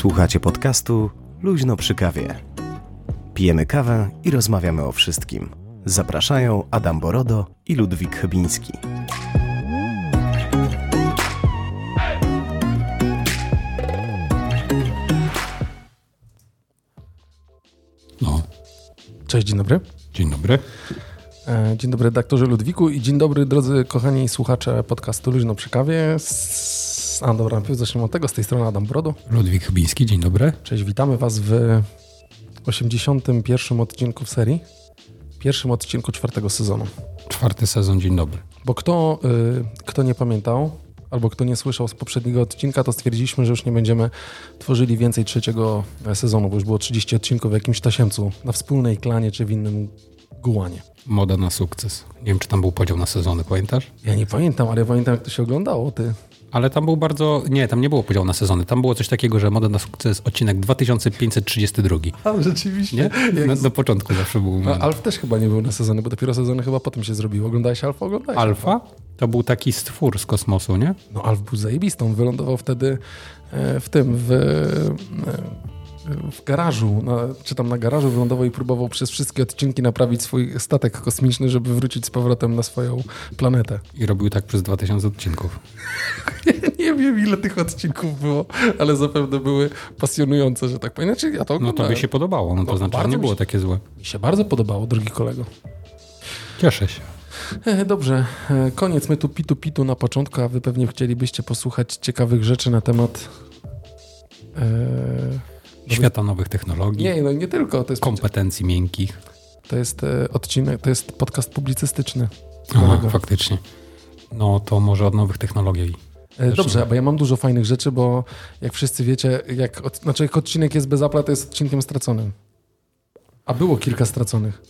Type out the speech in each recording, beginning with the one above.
Słuchacie podcastu Luźno przy kawie. Pijemy kawę i rozmawiamy o wszystkim. Zapraszają Adam Borodo i Ludwik Chybiński. No, Cześć, dzień dobry. dzień dobry. E, Dzień dobry redaktorze Ludwiku i dzień dobry drodzy kochani słuchacze podcastu Luźno przy kawie. Z... A dobra, zacznijmy od tego, z tej strony Adam Brodo. Ludwik Chybiński, dzień dobry. Cześć, witamy was w 81. odcinku w serii. Pierwszym odcinku czwartego sezonu. Czwarty sezon, dzień dobry. Bo kto, y, kto nie pamiętał, albo kto nie słyszał z poprzedniego odcinka, to stwierdziliśmy, że już nie będziemy tworzyli więcej trzeciego sezonu, bo już było 30 odcinków w jakimś tasiemcu, na wspólnej klanie czy w innym gułanie. Moda na sukces. Nie wiem, czy tam był podział na sezony, pamiętasz? Ja nie pamiętam, ale ja pamiętam, jak to się oglądało, ty. Ale tam był bardzo... Nie, tam nie było podziału na sezony. Tam było coś takiego, że Moda na sukces odcinek 2532. A, rzeczywiście. Nie? Na, na początku zawsze był... A Alf też chyba nie był na sezony, bo dopiero sezony chyba potem się zrobiło. Oglądałeś Alfa? Oglądałeś Alfa? To był taki stwór z kosmosu, nie? No Alf był zajebistą. Wylądował wtedy e, w tym, w, e, w garażu, na, czy tam na garażu wylądował i próbował przez wszystkie odcinki naprawić swój statek kosmiczny, żeby wrócić z powrotem na swoją planetę. I robił tak przez 2000 odcinków. nie wiem, ile tych odcinków było, ale zapewne były pasjonujące, że tak powiem. Znaczy, ja to No to by się podobało. No to No, znaczy, nie było się- takie złe. Mi się bardzo podobało, drogi kolego. Cieszę się. E, Dobrze, e, koniec my tu pitu pitu na początku, a wy pewnie chcielibyście posłuchać ciekawych rzeczy na temat... E, Świata nowych technologii, nie, no nie tylko, to jest, kompetencji miękkich. to jest e, odcinek, to jest podcast publicystyczny. Aha, faktycznie. No to może od nowych technologii. E, Dobrze, bo ja mam dużo fajnych rzeczy, bo jak wszyscy wiecie, jak, od, znaczy jak odcinek jest bez Apple'a, to jest odcinkiem straconym. A było kilka straconych.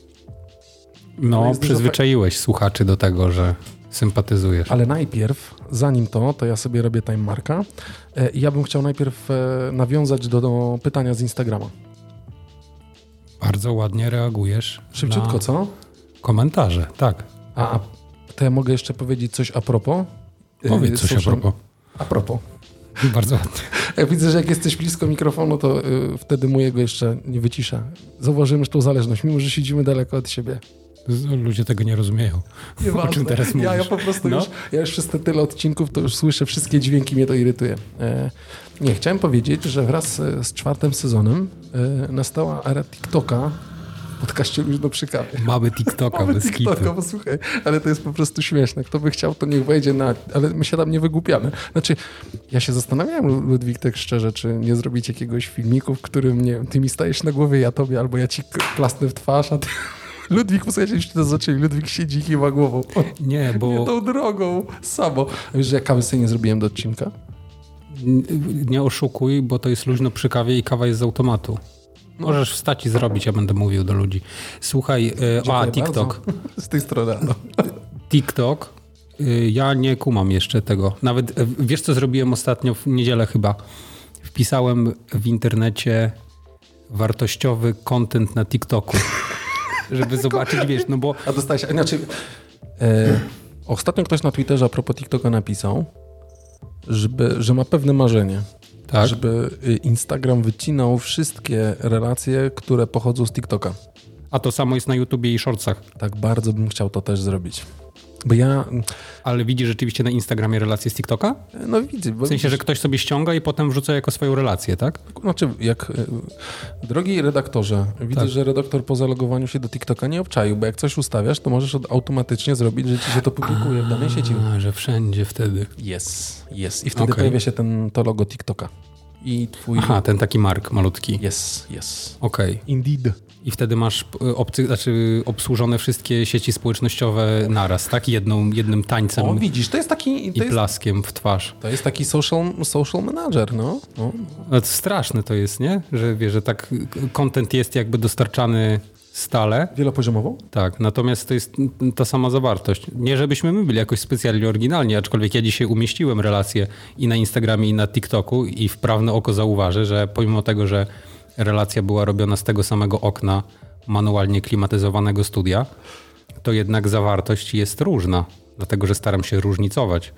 No, dużo przyzwyczaiłeś słuchaczy do tego, że sympatyzujesz. Ale najpierw, zanim to, to ja sobie robię time marka. E, Ja bym chciał najpierw e, nawiązać do, do pytania z Instagrama. Bardzo ładnie reagujesz Szybciutko, co? komentarze. Tak, A, a to ja mogę jeszcze powiedzieć coś a propos? E, powiedz coś a social- propos. A propos. Bardzo ładnie. Ja widzę, że jak jesteś blisko mikrofonu, to y, wtedy mojego jeszcze nie wycisza. Zauważyłem już tą zależność, mimo że siedzimy daleko od siebie. Ludzie tego nie rozumieją. O czym teraz mówisz? ja, ja po prostu No. już, ja już przez te tyle odcinków to już słyszę wszystkie dźwięki, mnie to irytuje. E, nie, chciałem powiedzieć, że wraz e, z czwartym sezonem e, nastała era TikToka podcaście Luźno przy kawie. Mamy TikToka Mamy bez TikToka, bo słuchaj, ale to jest po prostu śmieszne. Kto by chciał, to niech wejdzie na... Ale my się tam nie wygłupiamy. Znaczy, ja się zastanawiałem, Lu- Ludwik, tak szczerze, czy nie zrobić jakiegoś filmiku, w którym, nie wiem, ty mi stajesz na głowie, ja tobie, albo ja ci klasnę w twarz, a ty... Ludwik, posłuchajcie, już to zaczęli. Ludwik siedzi i kiwa głową. Nie, Nie bo tą drogą, samo. A Wiesz, że ja kawy sobie nie zrobiłem do odcinka? nie oszukuj, bo to jest luźno przy kawie i kawa jest z automatu. Możesz wstać i zrobić, ja będę mówił do ludzi. Słuchaj, e, a Dziękuję TikTok. bardzo. Z tej strony, no. TikTok. y, Ja nie kumam jeszcze tego. Nawet y, wiesz, co zrobiłem ostatnio w niedzielę chyba? Wpisałem w internecie wartościowy content na TikToku. Żeby zobaczyć, wiesz, no bo A dostałeś, znaczy, e, ostatnio ktoś na Twitterze a propos TikToka napisał, żeby, że ma pewne marzenie, tak, żeby y, Instagram wycinał wszystkie relacje, które pochodzą z TikToka. a to samo jest na YouTubie i Shortsach. Tak bardzo bym chciał to też zrobić. Bo ja, Ale widzisz rzeczywiście na Instagramie relacje z TikToka? no widzę, bo W sensie, że ktoś sobie ściąga i potem wrzuca jako swoją relację, tak? Znaczy, jak y, drogi redaktorze, widzę, Tak. że redaktor po zalogowaniu się do TikToka nie obczaił, bo jak coś ustawiasz, to możesz od- automatycznie zrobić, że ci się to publikuje w danej sieci. A, że wszędzie wtedy. Jest, jest. I wtedy Okej. pojawia się ten, to logo TikToka. I twój... Aha, ten taki mark malutki. Jest, jest. Okej. Indeed. I wtedy masz y, obcy, znaczy obsłużone wszystkie sieci społecznościowe naraz, tak? Jedną, jednym tańcem O, widzisz, to jest taki, i to jest, plaskiem w twarz. to jest taki social, social manager, no. no. No, to straszne to jest, nie? Że wiesz, że tak content jest jakby dostarczany stale. Wielopoziomowo? Tak, natomiast to jest ta sama zawartość. Nie żebyśmy my byli jakoś specjalnie oryginalni, aczkolwiek ja dzisiaj umieściłem relacje i na Instagramie, i na TikToku i wprawne oko zauważy, że pomimo tego, że relacja była robiona z tego samego okna manualnie klimatyzowanego studia, to jednak zawartość jest różna, dlatego że staram się różnicować.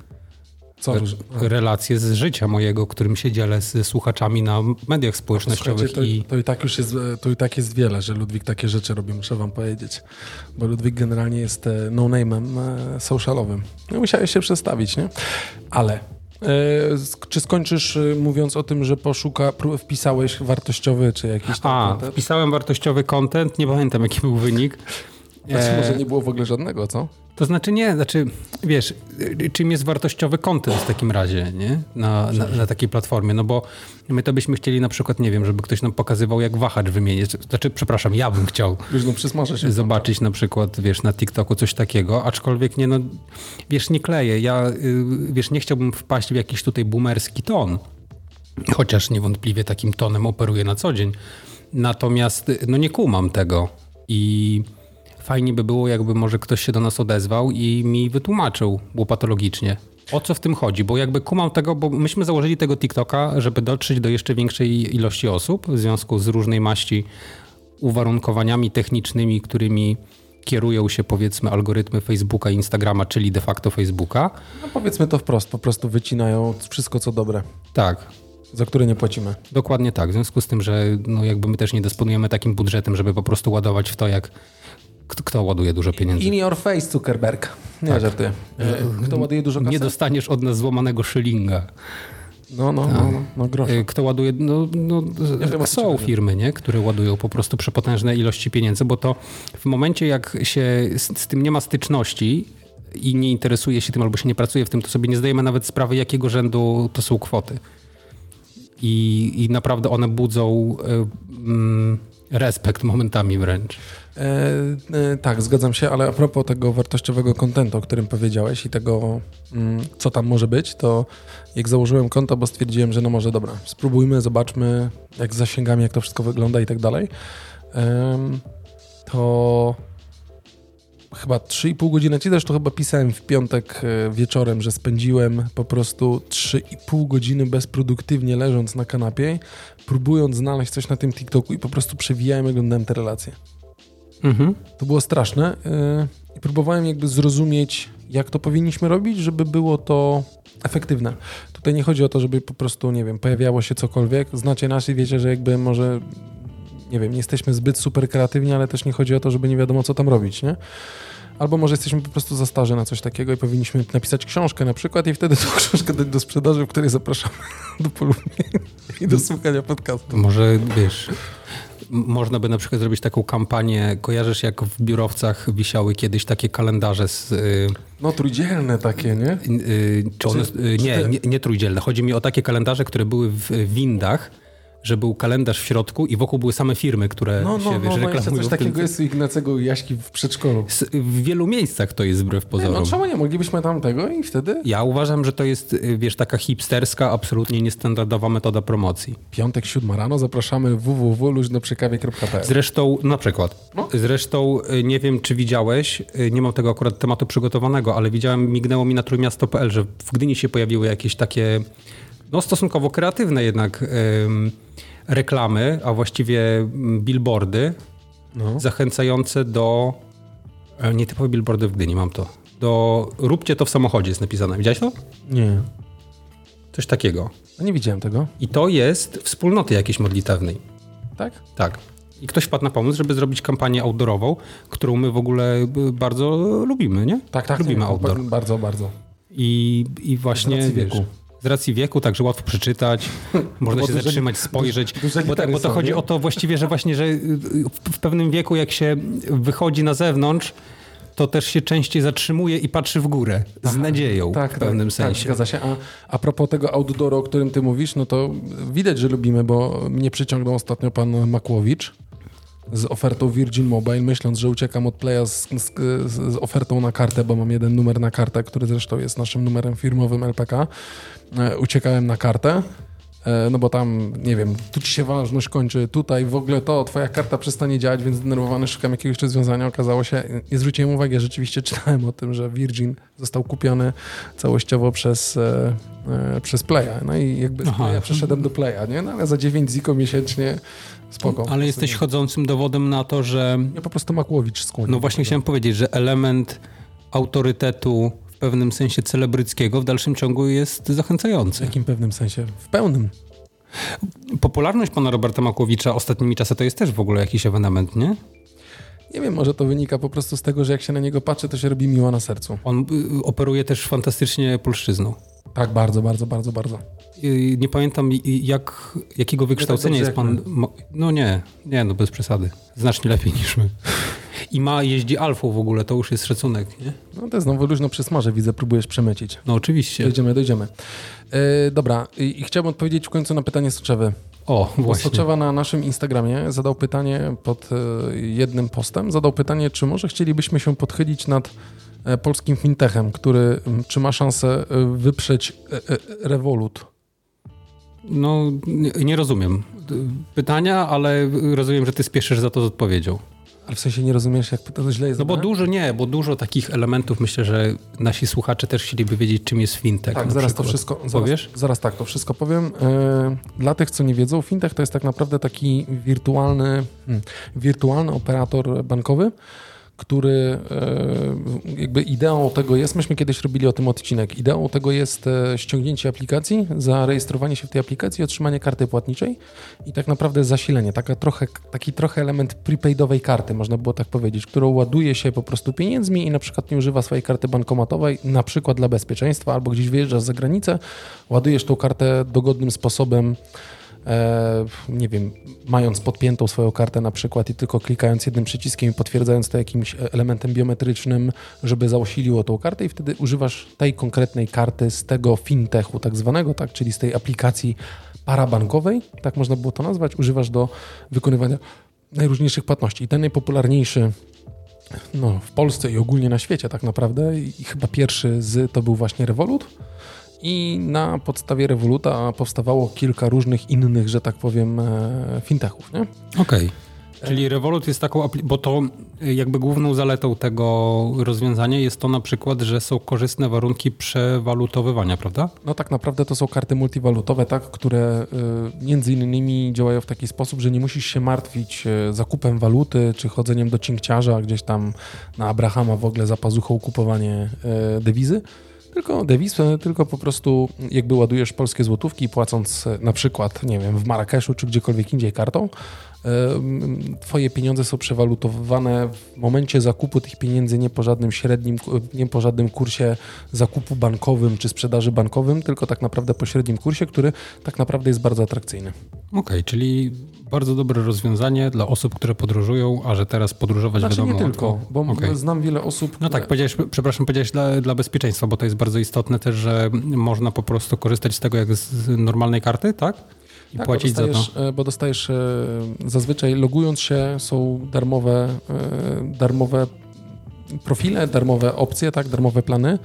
Co? relacje z życia mojego, którym się dzielę ze słuchaczami na mediach społecznościowych Słuchajcie, i to, to i tak już jest, to i tak jest wiele, że Ludwik takie rzeczy robi, muszę wam powiedzieć. Bo Ludwik generalnie jest e, no-name'em e, socialowym. No, musiałeś się przestawić, nie? Ale e, czy skończysz e, mówiąc o tym, że poszuka, wpisałeś wartościowy czy jakiś tam A, content? wpisałem wartościowy content, nie pamiętam jaki był wynik. Znaczy, E, może nie było w ogóle żadnego, co? To znaczy nie, znaczy wiesz, czym jest wartościowy content w takim razie, nie? Na, na, na takiej platformie, no bo my to byśmy chcieli na przykład, nie wiem, żeby ktoś nam pokazywał jak wahacz wymienić, znaczy przepraszam, ja bym chciał Już no się. zobaczyć na przykład, wiesz, na TikToku coś takiego, aczkolwiek nie no, wiesz, nie kleję, ja, y, wiesz, nie chciałbym wpaść w jakiś tutaj boomerski ton, chociaż niewątpliwie takim tonem operuję na co dzień, natomiast y, no nie kumam tego i fajnie by było, jakby może ktoś się do nas odezwał i mi wytłumaczył łopatologicznie, o co w tym chodzi, bo jakby kumam tego, bo myśmy założyli tego TikToka, żeby dotrzeć do jeszcze większej ilości osób w związku z różnej maści uwarunkowaniami technicznymi, którymi kierują się powiedzmy algorytmy Facebooka i Instagrama, czyli de facto Facebooka. No powiedzmy to wprost, po prostu wycinają wszystko co dobre, Tak, za które nie płacimy. dokładnie tak. W związku z tym, że no jakby my też nie dysponujemy takim budżetem, żeby po prostu ładować w to, jak kto, ładuje dużo pieniędzy. In your face, Zuckerberg. Nie żartuję. E, Kto ładuje dużo kasy? Nie dostaniesz od nas złamanego szylinga. No, no, no, no, no grosz. Y, Kto ładuje, no, no ci są firmy, nie? które ładują po prostu przepotężne ilości pieniędzy, bo to w momencie, jak się z, z tym nie ma styczności i nie interesuje się tym albo się nie pracuje w tym, to sobie nie zdajemy nawet sprawy, jakiego rzędu to są kwoty. I, i naprawdę one budzą y, mm, respekt momentami wręcz. E, e, tak, zgadzam się, ale a propos tego wartościowego kontentu, o którym powiedziałeś i tego, mm, co tam może być, to jak założyłem konto, bo stwierdziłem, że no może dobra, spróbujmy, zobaczmy, jak z zasięgami, jak to wszystko wygląda i tak dalej, to chyba 3,5 godziny, ci też to chyba pisałem w piątek e, wieczorem, że spędziłem po prostu 3,5 godziny bezproduktywnie leżąc na kanapie, próbując znaleźć coś na tym TikToku i po prostu przewijałem i oglądałem te relacje. Mhm. To było straszne yy, i próbowałem jakby zrozumieć, jak to powinniśmy robić, żeby było to efektywne. Tutaj nie chodzi o to, żeby po prostu, nie wiem, pojawiało się cokolwiek. Znacie nas i wiecie, że jakby może, nie wiem, nie jesteśmy zbyt super kreatywni, ale też nie chodzi o to, żeby nie wiadomo, co tam robić, nie? Albo może jesteśmy po prostu za starzy na coś takiego i powinniśmy napisać książkę na przykład i wtedy tą książkę dać do sprzedaży, w której zapraszamy do polubienia i do słuchania podcastu. Może wiesz, można by na przykład zrobić taką kampanię. Kojarzysz, jak w biurowcach wisiały kiedyś takie kalendarze z. y, No trójdzielne takie, nie? y, czy one, y, nie, nie, nie trójdzielne. Chodzi mi o takie kalendarze, które były w windach, że był kalendarz w środku i wokół były same firmy, które No, no, się no, wiesz, no jeszcze reklamują. coś w tym- takiego jest u Ignacego Jaśki w przedszkolu. S- W wielu miejscach to jest wbrew Nie, pozorom. no czemu nie? Moglibyśmy tam tego i wtedy Ja uważam, że to jest, y, wiesz, taka hipsterska, absolutnie niestandardowa metoda promocji. piątek, siódma rano zapraszamy www.luźnoprzekawie.pl Zresztą, na przykład, No. zresztą y, nie wiem, czy widziałeś, y, nie mam tego akurat tematu przygotowanego, ale widziałem, mignęło mi na trójmiasto.pl, że w Gdyni się pojawiły jakieś takie, no stosunkowo kreatywne jednak reklamy, a właściwie mm, billboardy No. zachęcające do, e, nietypowe billboardy w Gdyni, mam to, do róbcie to w samochodzie jest napisane. Widziałeś to? Nie. Coś takiego. No nie widziałem tego. I to jest wspólnoty jakiejś modlitewnej. Tak? Tak. I ktoś wpadł na pomysł, żeby zrobić kampanię outdoorową, którą my w ogóle y, bardzo lubimy, nie? Tak, tak. Lubimy nie, outdoor. ba- Bardzo, bardzo. I, i właśnie wiesz, wieku. Z racji wieku, także łatwo przeczytać, można bo się zatrzymać, spojrzeć. Bo, tak, bo to są, chodzi nie? o to właściwie, że właśnie, że y, w, pewnym wieku, jak się wychodzi na zewnątrz, to też się częściej zatrzymuje i patrzy w górę z nadzieją Tak, w pewnym tak, sensie. Tak, zgadza się. A, a propos tego outdooru, o którym ty mówisz, no to widać, że lubimy, bo mnie przyciągnął ostatnio pan Makłowicz z ofertą Virgin Mobile, myśląc, że uciekam od playa z, z, z ofertą na kartę, bo mam jeden numer na kartę, który zresztą jest naszym numerem firmowym LPK. E, uciekałem na kartę. E, No bo tam, nie wiem, tu ci się ważność kończy, tutaj w ogóle to, twoja karta przestanie działać, więc zdenerwowany szukam jakiegoś rozwiązania. Okazało się, nie zwróciłem uwagi, rzeczywiście czytałem o tym, że Virgin został kupiony całościowo przez, e, przez Playa. No i jakby Aha. ja przeszedłem do Playa, nie? No ale za 9 ziko miesięcznie spoko. Ale jesteś chodzącym dowodem na to, że Ja po prostu Makłowicz skłonił. No właśnie chciałem powiedzieć, że element autorytetu w pewnym sensie celebryckiego, w dalszym ciągu jest W zachęcający. jakim pewnym sensie? W pełnym. Popularność pana Roberta Makłowicza ostatnimi czasy to jest też w ogóle jakiś ewenement, nie? Nie wiem, może to wynika po prostu z tego, że jak się na niego patrzy, to się robi miło na sercu. On y, operuje też fantastycznie polszczyzną. Tak, bardzo, bardzo, bardzo, bardzo. Nie pamiętam jak, jakiego wykształcenia dobrze jest pan. No nie, nie, no bez przesady. Znacznie lepiej niż my. I ma, jeździ alfą w ogóle, to już jest szacunek, nie? No to znowu luźno przy smarze, widzę, próbujesz przemycić. No oczywiście. Dojdziemy, dojdziemy. E, dobra, i, i chciałbym odpowiedzieć w końcu na pytanie Soczewy. O, właśnie. Soczewa na naszym Instagramie zadał pytanie pod e, jednym postem, zadał pytanie, czy może chcielibyśmy się podchylić nad polskim fintechem, który czy ma szansę e, wyprzeć e, e, Revolut. No, nie, rozumiem pytania, ale rozumiem, że ty spieszysz za to z odpowiedzią. Ale w sensie nie rozumiesz, jak to źle jest No bo dużo, nie, bo dużo takich elementów myślę, że nasi słuchacze też chcieliby wiedzieć, czym jest fintech. Tak, zaraz to przykład. wszystko. Zaraz, Powiesz? Zaraz tak, to wszystko powiem. E, Dla tych, co nie wiedzą, fintech to jest tak naprawdę taki wirtualny, hmm, wirtualny operator bankowy, który e, jakby ideą tego jest, myśmy kiedyś robili o tym odcinek, ideą tego jest e, ściągnięcie aplikacji, zarejestrowanie się w tej aplikacji, otrzymanie karty płatniczej i tak naprawdę zasilenie, taka trochę, taki trochę element prepaidowej karty, można było tak powiedzieć, którą ładuje się po prostu pieniędzmi i na przykład nie używa swojej karty bankomatowej, na przykład dla bezpieczeństwa, albo gdzieś wyjeżdżasz za granicę, ładujesz tą kartę dogodnym sposobem, nie wiem, mając podpiętą swoją kartę na przykład i tylko klikając jednym przyciskiem i potwierdzając to jakimś e, elementem biometrycznym, żeby zaosiliło tą kartę i wtedy używasz tej konkretnej karty z tego fintechu tak zwanego, tak, czyli z tej aplikacji parabankowej, tak można było to nazwać, używasz do wykonywania najróżniejszych płatności. I ten najpopularniejszy no, w Polsce i ogólnie na świecie tak naprawdę i chyba pierwszy z to był właśnie Revolut i na podstawie Revoluta powstawało kilka różnych innych, że tak powiem, e, fintechów, nie? Okej. Czyli Revolut jest taką, bo to y, jakby główną zaletą tego rozwiązania jest to na przykład, że są korzystne warunki przewalutowywania, prawda? No tak naprawdę to są karty multiwalutowe, tak, które y, między innymi działają w taki sposób, że nie musisz się martwić zakupem waluty, czy chodzeniem do cinkciarza gdzieś tam na Abrahama w ogóle za pazuchą kupowanie dewizy, tylko dewiz, y, tylko po prostu jakby ładujesz polskie złotówki płacąc y, na przykład, nie wiem, w Marrakeszu czy gdziekolwiek indziej kartą, twoje pieniądze są przewalutowane w momencie zakupu tych pieniędzy nie po żadnym średnim, nie po żadnym kursie zakupu bankowym czy sprzedaży bankowym, tylko tak naprawdę po średnim kursie, który tak naprawdę jest bardzo atrakcyjny. Okej, czyli bardzo dobre rozwiązanie dla osób, które podróżują, a że teraz podróżować Znaczy wiadomo... nie tylko, bo Okej. znam wiele osób, No tak, powiedziałeś, przepraszam, powiedziałeś dla, dla bezpieczeństwa, bo to jest bardzo istotne też, że można po prostu korzystać z tego jak z normalnej karty, tak? I Tak, płacić za to. dostajesz, e, Bo dostajesz e, zazwyczaj logując się są darmowe, e, darmowe profile, darmowe opcje, tak, darmowe plany,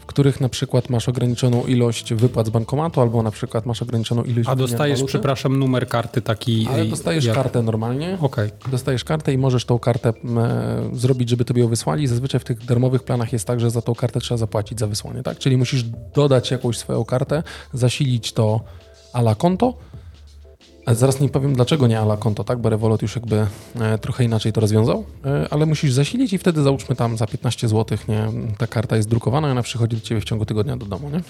w których na przykład masz ograniczoną ilość wypłat z bankomatu, albo na przykład masz ograniczoną ilość A dostajesz, przepraszam, numer karty taki... ale dostajesz jak... kartę normalnie. Okej, Dostajesz kartę i możesz tą kartę e, zrobić, żeby tobie ją wysłali. Zazwyczaj w tych darmowych planach jest tak, że za tą kartę trzeba zapłacić za wysłanie, tak? Czyli musisz dodać jakąś swoją kartę, zasilić to a la konto. Zaraz nie powiem dlaczego nie a la konto, tak? Bo Revolut już jakby e, trochę inaczej to rozwiązał, e, ale musisz zasilić i wtedy załóżmy tam za 15 zł, nie? Ta karta jest drukowana i ona przychodzi do ciebie w ciągu tygodnia do domu, nie?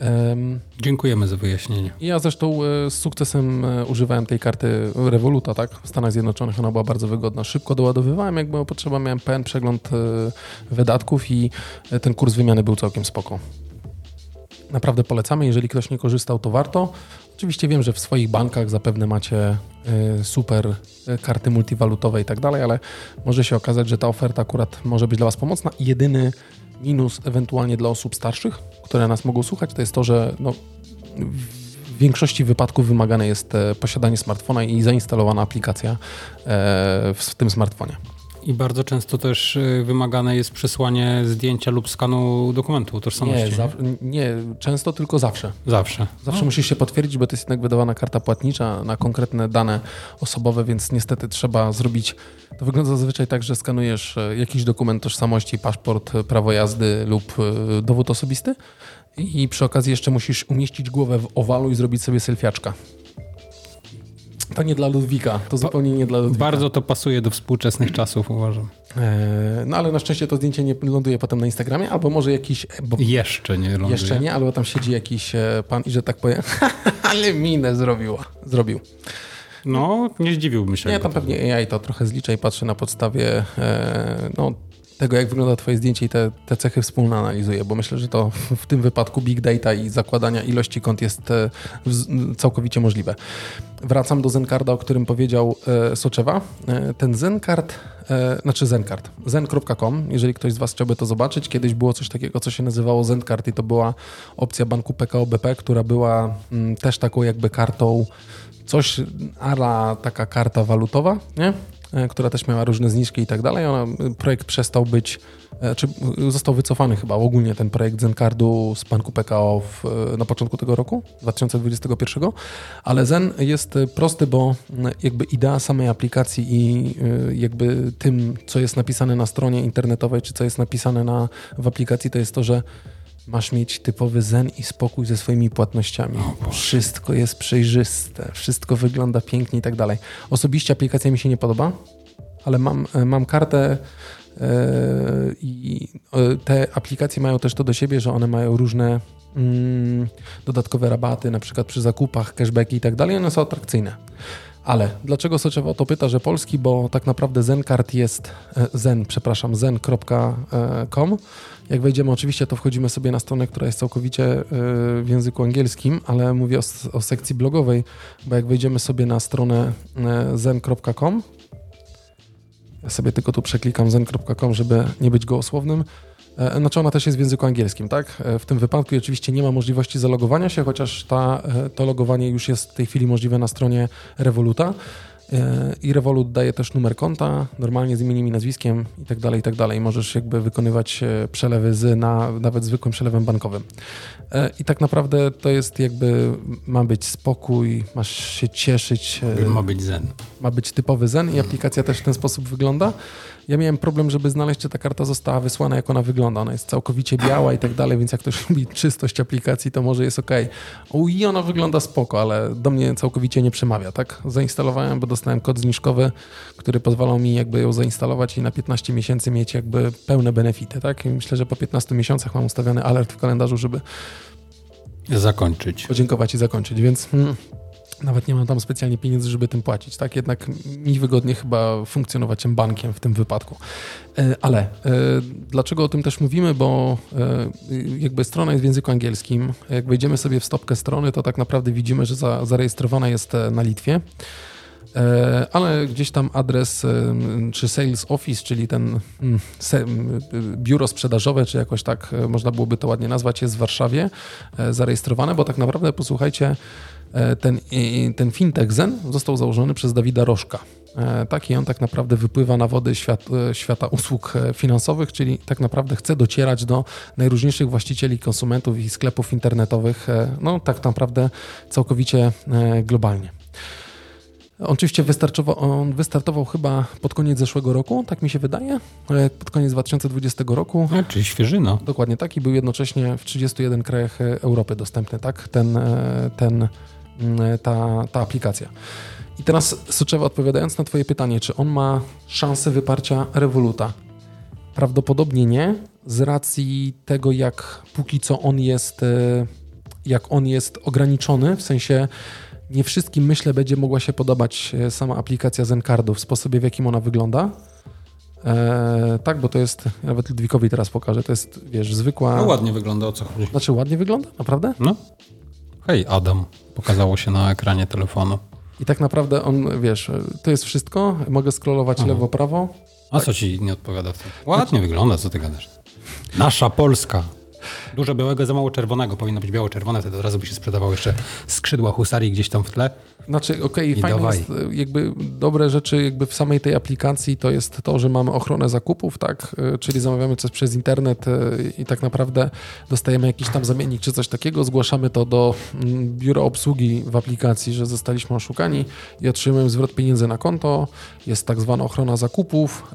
Em, dziękujemy za wyjaśnienie. ja zresztą e, z sukcesem używałem tej karty Revoluta, tak? W Stanach Zjednoczonych ona była bardzo wygodna. Szybko doładowywałem, jak była potrzeba, miałem pełen przegląd wydatków i ten kurs wymiany był całkiem spoko. Naprawdę polecamy, jeżeli ktoś nie korzystał, to warto. Oczywiście wiem, że w swoich bankach zapewne macie e, super e, karty multiwalutowe i tak dalej, ale może się okazać, że ta oferta akurat może być dla Was pomocna. Jedyny minus ewentualnie dla osób starszych, które nas mogą słuchać, to jest to, że no, w większości wypadków wymagane jest e, posiadanie smartfona i zainstalowana aplikacja w tym smartfonie. I bardzo często też y, wymagane jest przesłanie zdjęcia lub skanu dokumentu tożsamości. Nie, zaw- nie, często tylko zawsze. Zawsze. Zawsze musisz się potwierdzić, bo to jest jednak wydawana karta płatnicza na konkretne dane osobowe, więc niestety trzeba zrobić. To wygląda zazwyczaj tak, że skanujesz e, jakiś dokument tożsamości, paszport, prawo jazdy lub e, dowód osobisty i przy okazji jeszcze musisz umieścić głowę w owalu i zrobić sobie selfiaczka. To nie dla Ludwika, to zupełnie nie dla Ludwika. Bardzo to pasuje do współczesnych czasów, uważam. E, no ale na szczęście to zdjęcie nie ląduje potem na Instagramie, albo może jakiś... Bo Jeszcze nie ląduje. jeszcze nie, albo tam siedzi jakiś e, pan i że tak powiem, ale minę zrobiła. Zrobił. No, nie zdziwiłbym się. Nie, jakby tam pewnie AI to trochę zlicza i patrzy na podstawie e, no, tego, jak wygląda twoje zdjęcie i te, te cechy wspólne analizuje, bo myślę, że to w, tym wypadku big data i zakładania ilości kont jest e, całkowicie możliwe. Wracam do Zencarda, o którym powiedział e, Soczewa. E, ten Zencard, e, znaczy Zencard, zen.com, jeżeli ktoś z Was chciałby to zobaczyć, kiedyś było coś takiego, co się nazywało Zencard i to była opcja banku PKO BP, która była mm, też taką jakby kartą coś ala taka karta walutowa, nie? E, która też miała różne zniżki i tak dalej. Ona, projekt przestał być, e, czy został wycofany chyba ogólnie ten projekt Zencardu z banku PKO w, e, na początku tego roku, 2021, ale Zen jest prosty, bo jakby idea samej aplikacji i jakby tym, co jest napisane na stronie internetowej, czy co jest napisane na, w aplikacji, to jest to, że Masz mieć typowy zen i spokój ze swoimi płatnościami. Wszystko jest przejrzyste, wszystko wygląda pięknie i tak dalej. Osobiście aplikacja mi się nie podoba, ale mam, e, mam kartę e, i e, te aplikacje mają też to do siebie, że one mają różne mm, dodatkowe rabaty, na przykład przy zakupach, cashbacki i tak dalej, one są atrakcyjne. Ale dlaczego Soczewa o to pyta, że polski? Bo tak naprawdę Zencard jest zen, przepraszam, zen.com. Jak wejdziemy, oczywiście, to wchodzimy sobie na stronę, która jest całkowicie e, w języku angielskim, ale mówię o, o sekcji blogowej, bo jak wejdziemy sobie na stronę e, zen.com, ja sobie tylko tu przeklikam zen.com, żeby nie być gołosłownym. E, Znaczy ona też jest w języku angielskim, tak? W tym wypadku oczywiście nie ma możliwości zalogowania się, chociaż ta, to logowanie już jest w tej chwili możliwe na stronie Revoluta. E, I Revolut daje też numer konta, normalnie z imieniem i nazwiskiem i tak dalej, i tak dalej. Możesz jakby wykonywać e, przelewy z na nawet zwykłym przelewem bankowym. E, I tak naprawdę to jest jakby, ma być spokój, masz się cieszyć. Ma być zen. ma być typowy zen i aplikacja też w ten sposób wygląda. Ja miałem problem, żeby znaleźć, czy ta karta została wysłana, jak ona wygląda. Ona jest całkowicie biała i tak dalej, więc jak ktoś lubi czystość aplikacji, to może jest ok. I ona wygląda spoko, ale do mnie całkowicie nie przemawia, tak? Zainstalowałem, bo dostałem kod zniżkowy, który pozwalał mi jakby ją zainstalować i na 15 miesięcy mieć jakby pełne benefity, tak? I myślę, że po 15 miesiącach mam ustawiony alert w kalendarzu, żeby Zakończyć. podziękować i zakończyć, więc mm, nawet nie mam tam specjalnie pieniędzy, żeby tym płacić, tak? Jednak mi wygodnie chyba funkcjonować tym bankiem w tym wypadku. E, Ale e, dlaczego o tym też mówimy? Bo e, jakby strona jest w języku angielskim. Jak wejdziemy sobie w stopkę strony, to tak naprawdę widzimy, że za, zarejestrowana jest na Litwie. Ale gdzieś tam adres czy sales office, czyli ten mm, biuro sprzedażowe, czy jakoś tak można byłoby to ładnie nazwać, jest w Warszawie zarejestrowane, bo tak naprawdę posłuchajcie, ten, i- ten fintech Zen został założony przez Dawida Rożka. E, Tak i on tak naprawdę wypływa na wody świat, e, świata usług e, finansowych, czyli tak naprawdę chce docierać do najróżniejszych właścicieli, konsumentów i sklepów internetowych, e, no tak naprawdę całkowicie e, globalnie. Oczywiście wystarczował, on wystartował chyba pod koniec zeszłego roku, tak mi się wydaje, e, pod koniec 2020 roku. A, czyli świeżyna. Dokładnie tak i był jednocześnie w 31 krajach e, Europy dostępny, tak, ten, e, ten, ta, ta aplikacja. I teraz, Soczewa, odpowiadając na twoje pytanie, czy on ma szansę wyparcia Revoluta? Prawdopodobnie nie, z racji tego, jak póki co on jest, e, jak on jest ograniczony, w sensie nie wszystkim, myślę, będzie mogła się podobać e, sama aplikacja Zencardu w sposobie, w jakim ona wygląda. E, tak, bo to jest, nawet Ludwikowi teraz pokażę, to jest, wiesz, zwykła... No ładnie wygląda, o co chodzi. Znaczy ładnie wygląda, naprawdę? No. Hej, Adam. Pokazało się na ekranie telefonu. I tak naprawdę on, wiesz, to jest wszystko, mogę scrollować Mhm. lewo, prawo. A co ci nie odpowiada w tym? Ładnie wygląda, co ty gadasz. Nasza Polska. Dużo białego, za mało czerwonego. Powinno być biało-czerwone, wtedy od razu by się sprzedawało jeszcze skrzydła husarii gdzieś tam w tle. Znaczy, okej, I fajne jest, e, jakby dobre rzeczy jakby w samej tej aplikacji to jest to, że mamy ochronę zakupów, tak, E, czyli zamawiamy coś przez internet e, i tak naprawdę dostajemy jakiś tam zamiennik czy coś takiego, zgłaszamy to do mm, biura obsługi w aplikacji, że zostaliśmy oszukani i otrzymujemy zwrot pieniędzy na konto, jest tak zwana ochrona zakupów,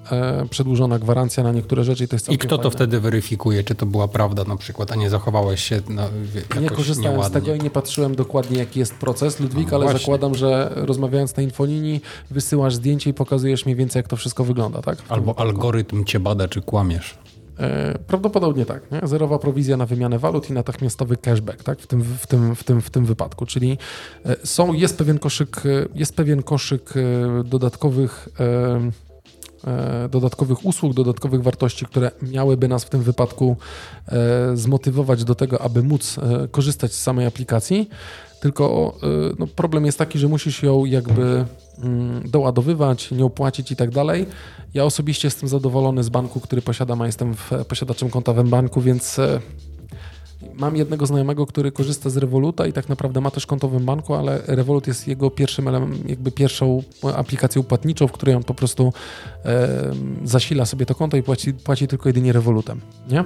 przedłużona gwarancja na niektóre rzeczy i to jest I kto to fajne. wtedy weryfikuje, czy to była prawda? No na przykład, a nie zachowałeś się na, jakoś Nie korzystałem nieładnie. z tego i nie patrzyłem dokładnie, jaki jest proces, Ludwik, No ale właśnie. Zakładam, że rozmawiając na infolinii, wysyłasz zdjęcie i pokazujesz mniej więcej, jak to wszystko wygląda, tak? Albo wypadku. algorytm cię bada, czy kłamiesz. E, Prawdopodobnie tak. Nie? Zerowa prowizja na wymianę walut i natychmiastowy cashback tak? w, tym, w, tym, w, tym, w tym wypadku. Czyli e, są, jest, pewien koszyk, e, jest pewien koszyk dodatkowych, dodatkowych usług, dodatkowych wartości, które miałyby nas w tym wypadku zmotywować do tego, aby móc korzystać z samej aplikacji. Tylko e, no, problem jest taki, że musisz ją jakby mm, doładowywać, nie opłacić i tak dalej. Ja osobiście jestem zadowolony z banku, który posiadam, a jestem posiadaczem konta w banku, więc e, mam jednego znajomego, który korzysta z Revoluta i tak naprawdę ma też konto w banku, ale Revolut jest jego pierwszym jakby pierwszą aplikacją płatniczą, w której on po prostu e, zasila sobie to konto i płaci, płaci tylko jedynie Revolutem. Nie? E,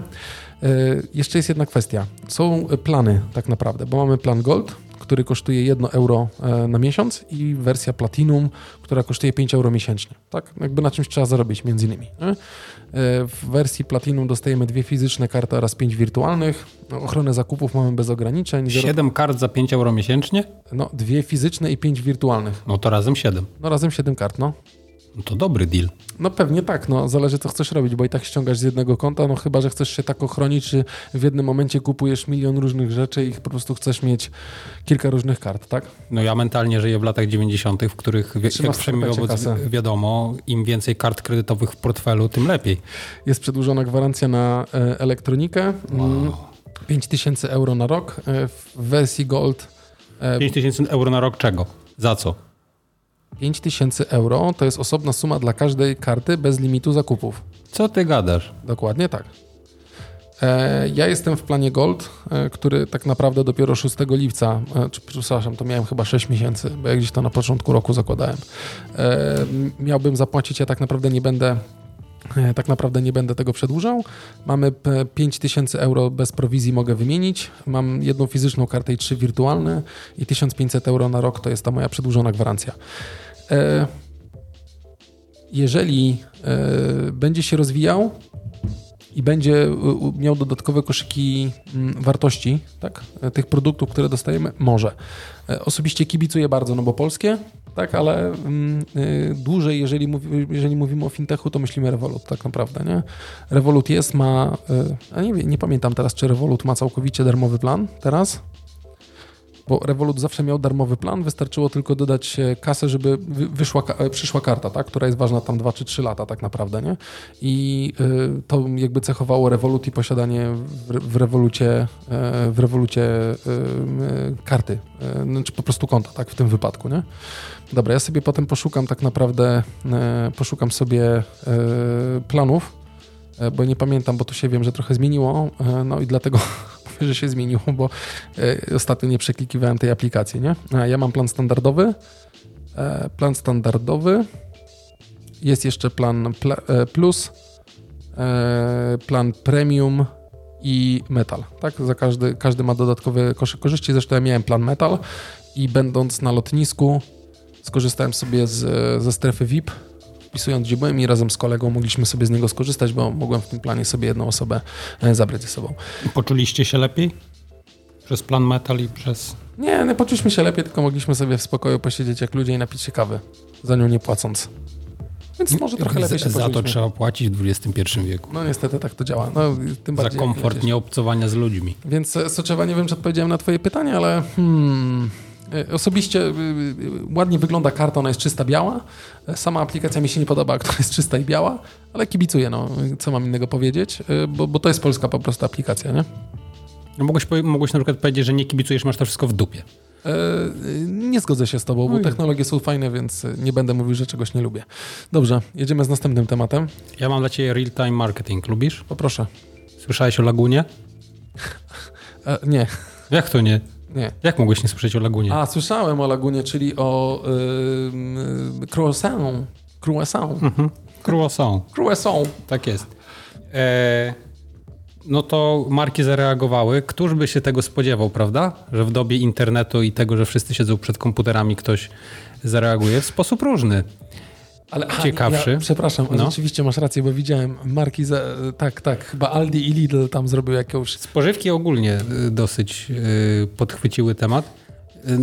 jeszcze jest jedna kwestia. Są plany tak naprawdę, bo mamy plan Gold, który kosztuje 1 euro e, na miesiąc i wersja Platinum, która kosztuje 5 euro miesięcznie. Tak? Jakby na czymś trzeba zarobić między innymi. Nie? E, W wersji Platinum dostajemy dwie fizyczne karty oraz pięć wirtualnych. Ochronę zakupów mamy bez ograniczeń. Zero, 7 kart za 5 euro miesięcznie? no, dwie fizyczne i pięć wirtualnych. No to razem 7. No razem 7 kart, no. No to dobry deal. No pewnie tak, no zależy co chcesz robić, bo i tak ściągasz z jednego konta, no chyba, że chcesz się tak ochronić, czy w jednym momencie kupujesz milion różnych rzeczy i po prostu chcesz mieć kilka różnych kart, tak? No ja mentalnie żyję w latach 90., w których, wie- jak wiadomo, im więcej kart kredytowych w portfelu, tym lepiej. Jest przedłużona gwarancja na e, elektronikę. Mm, 5000 euro na rok e, w wersji Gold. E, 5 tysięcy euro na rok czego? Za co? 5000 euro to jest osobna suma dla każdej karty bez limitu zakupów. Co ty gadasz? Dokładnie tak. E, Ja jestem w planie Gold, e, który tak naprawdę dopiero 6 lipca, e, czy przepraszam, to miałem chyba 6 miesięcy, bo ja gdzieś to na początku roku zakładałem. Miałbym zapłacić, ja tak naprawdę nie będę tak naprawdę nie będę tego przedłużał. Mamy p- 5000 euro bez prowizji mogę wymienić. Mam jedną fizyczną kartę i trzy wirtualne i 1500 euro na rok to jest ta moja przedłużona gwarancja. E, Jeżeli e, będzie się rozwijał, i będzie miał dodatkowe koszyki mm, wartości, tak? e, tych produktów, które dostajemy, może. Osobiście kibicuję bardzo, no bo polskie, tak, ale mm, y, dłużej, jeżeli, mówi, jeżeli mówimy o fintechu, to myślimy Revolut, tak naprawdę, nie? Revolut jest, ma, y, a nie, nie pamiętam teraz, czy Revolut ma całkowicie darmowy plan teraz, bo Revolut zawsze miał darmowy plan, wystarczyło tylko dodać e, kasę, żeby wy- wyszła, e, przyszła karta, tak? która jest ważna tam 2 czy 3 lata tak naprawdę, nie? I y, to jakby cechowało Revolut i posiadanie w, w Revolucie, e, w Revolucie karty, y, czy po prostu konta, tak? W tym wypadku, nie? Dobra, ja sobie potem poszukam tak naprawdę, e, poszukam sobie e, planów, e, bo nie pamiętam, bo tu się wiem, że trochę zmieniło, e, no i dlatego że się zmieniło, bo e, ostatnio nie przeklikiwałem tej aplikacji, nie? A ja mam plan standardowy, e, plan standardowy, jest jeszcze plan pla, e, plus, plan premium i metal, tak? Za każdy, każdy ma dodatkowy koszyk korzyści, zresztą ja miałem plan metal i będąc na lotnisku skorzystałem sobie z, ze strefy VIP, wpisując gdzie byłem i razem z kolegą mogliśmy sobie z niego skorzystać, bo mogłem w tym planie sobie jedną osobę e, zabrać ze sobą. Poczuliście się lepiej? Przez plan metal i przez... Nie, nie poczuliśmy się lepiej, tylko mogliśmy sobie w spokoju posiedzieć jak ludzie i napić się kawy, za nią nie płacąc. Więc może trochę lepiej się Za to trzeba płacić w XXI wieku. No niestety tak to działa. No, tym Za bardziej jak komfort nieobcowania z ludźmi. Więc e, Soczewa, nie wiem, czy odpowiedziałem na twoje pytanie, ale hmm, osobiście y, y, ładnie wygląda karta, ona jest czysta biała. E, Sama aplikacja mi się nie podoba, która jest czysta i biała, ale kibicuję, no, co mam innego powiedzieć, e, bo, bo to jest polska po prostu aplikacja, nie? No mogłeś, mogłeś na przykład powiedzieć, że nie kibicujesz, masz to wszystko w dupie. E, Nie zgodzę się z tobą, bo Oj. technologie są fajne, więc e, nie będę mówił, że czegoś nie lubię. Dobrze, jedziemy z następnym tematem. Ja mam dla ciebie real-time marketing. Lubisz? Poproszę. Słyszałeś o Lagunie? E, Nie, Jak to nie? Nie. Jak mogłeś nie słyszeć o Lagunie? A, słyszałem o Lagunie, czyli o y, y, croissant. Croissant. Mhm. Croissant. Croissant. Tak jest. E, no to marki zareagowały. Któż by się tego spodziewał, prawda? Że w dobie internetu i tego, że wszyscy siedzą przed komputerami, ktoś zareaguje w sposób różny. Ale, aha, ciekawszy. Ja, przepraszam, No. rzeczywiście masz rację, bo widziałem marki, za, tak, tak, chyba Aldi i Lidl tam zrobił jakąś... Spożywki ogólnie y, dosyć y, podchwyciły temat. Y,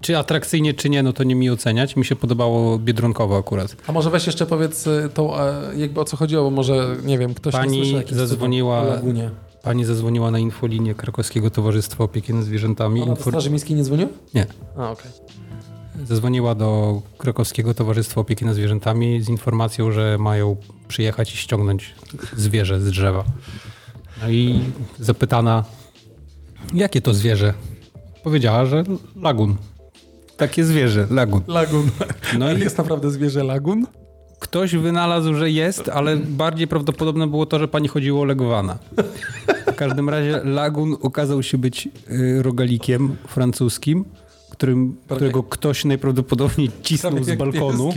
Czy atrakcyjnie, czy nie, no to nie mi oceniać. Mi się podobało Biedronkowo akurat. A może weź jeszcze powiedz tą, e, jakby o co chodziło, bo może, nie wiem, ktoś Pani nie zadzwoniła-. Pani zadzwoniła na infolinię Krakowskiego Towarzystwa Opieki nad Zwierzętami. Do Infor... Straży Miejskiej nie dzwonił? Nie. A, okej. Zadzwoniła do Krakowskiego Towarzystwa Opieki nad Zwierzętami z informacją, że mają przyjechać i ściągnąć zwierzę z drzewa. No i zapytana, jakie to zwierzę? Powiedziała, że lagun. Takie zwierzę, lagun. Lagun. No i jest naprawdę zwierzę lagun? ktoś wynalazł, że jest, ale bardziej prawdopodobne było to, że pani chodziło o legwana. W każdym razie lagun okazał się być y, rogalikiem francuskim, którym, którego ktoś najprawdopodobniej cisnął z balkonu.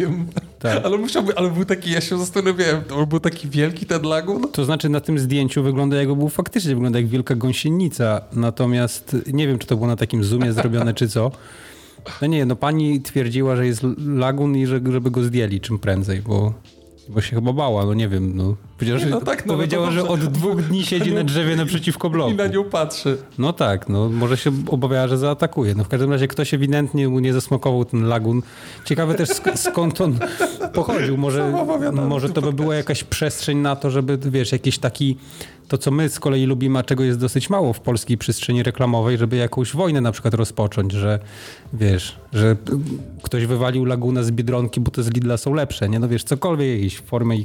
Tak. Ale musiałby, ale był taki, ja się zastanawiałem, to był taki wielki ten lagun? To znaczy na tym zdjęciu wygląda jakby był faktycznie, wygląda jak wielka gąsienica. Natomiast nie wiem, czy to było na takim zoomie zrobione, czy co. No nie, no pani twierdziła, że jest lagun i że, żeby go zdjęli czym prędzej, bo, bo się chyba bała, no nie wiem. No. Powiedziała, Nie, że, no tak, no, no powiedziała że dobrze. od dwóch dni siedzi na drzewie naprzeciwko bloku. I na nią patrzy. No tak, no może się obawiała, że zaatakuje. No w każdym razie ktoś ewidentnie mu nie zasmakował ten lagun. Ciekawe też sk- skąd on pochodził. Może, może to by była jakaś przestrzeń na to, żeby wiesz, jakiś taki to, co my z kolei lubimy, a czego jest dosyć mało w polskiej przestrzeni reklamowej, żeby jakąś wojnę na przykład rozpocząć, że wiesz, że ktoś wywalił laguna z Biedronki, bo te z Lidla są lepsze, nie? No wiesz, cokolwiek jakiejś formy,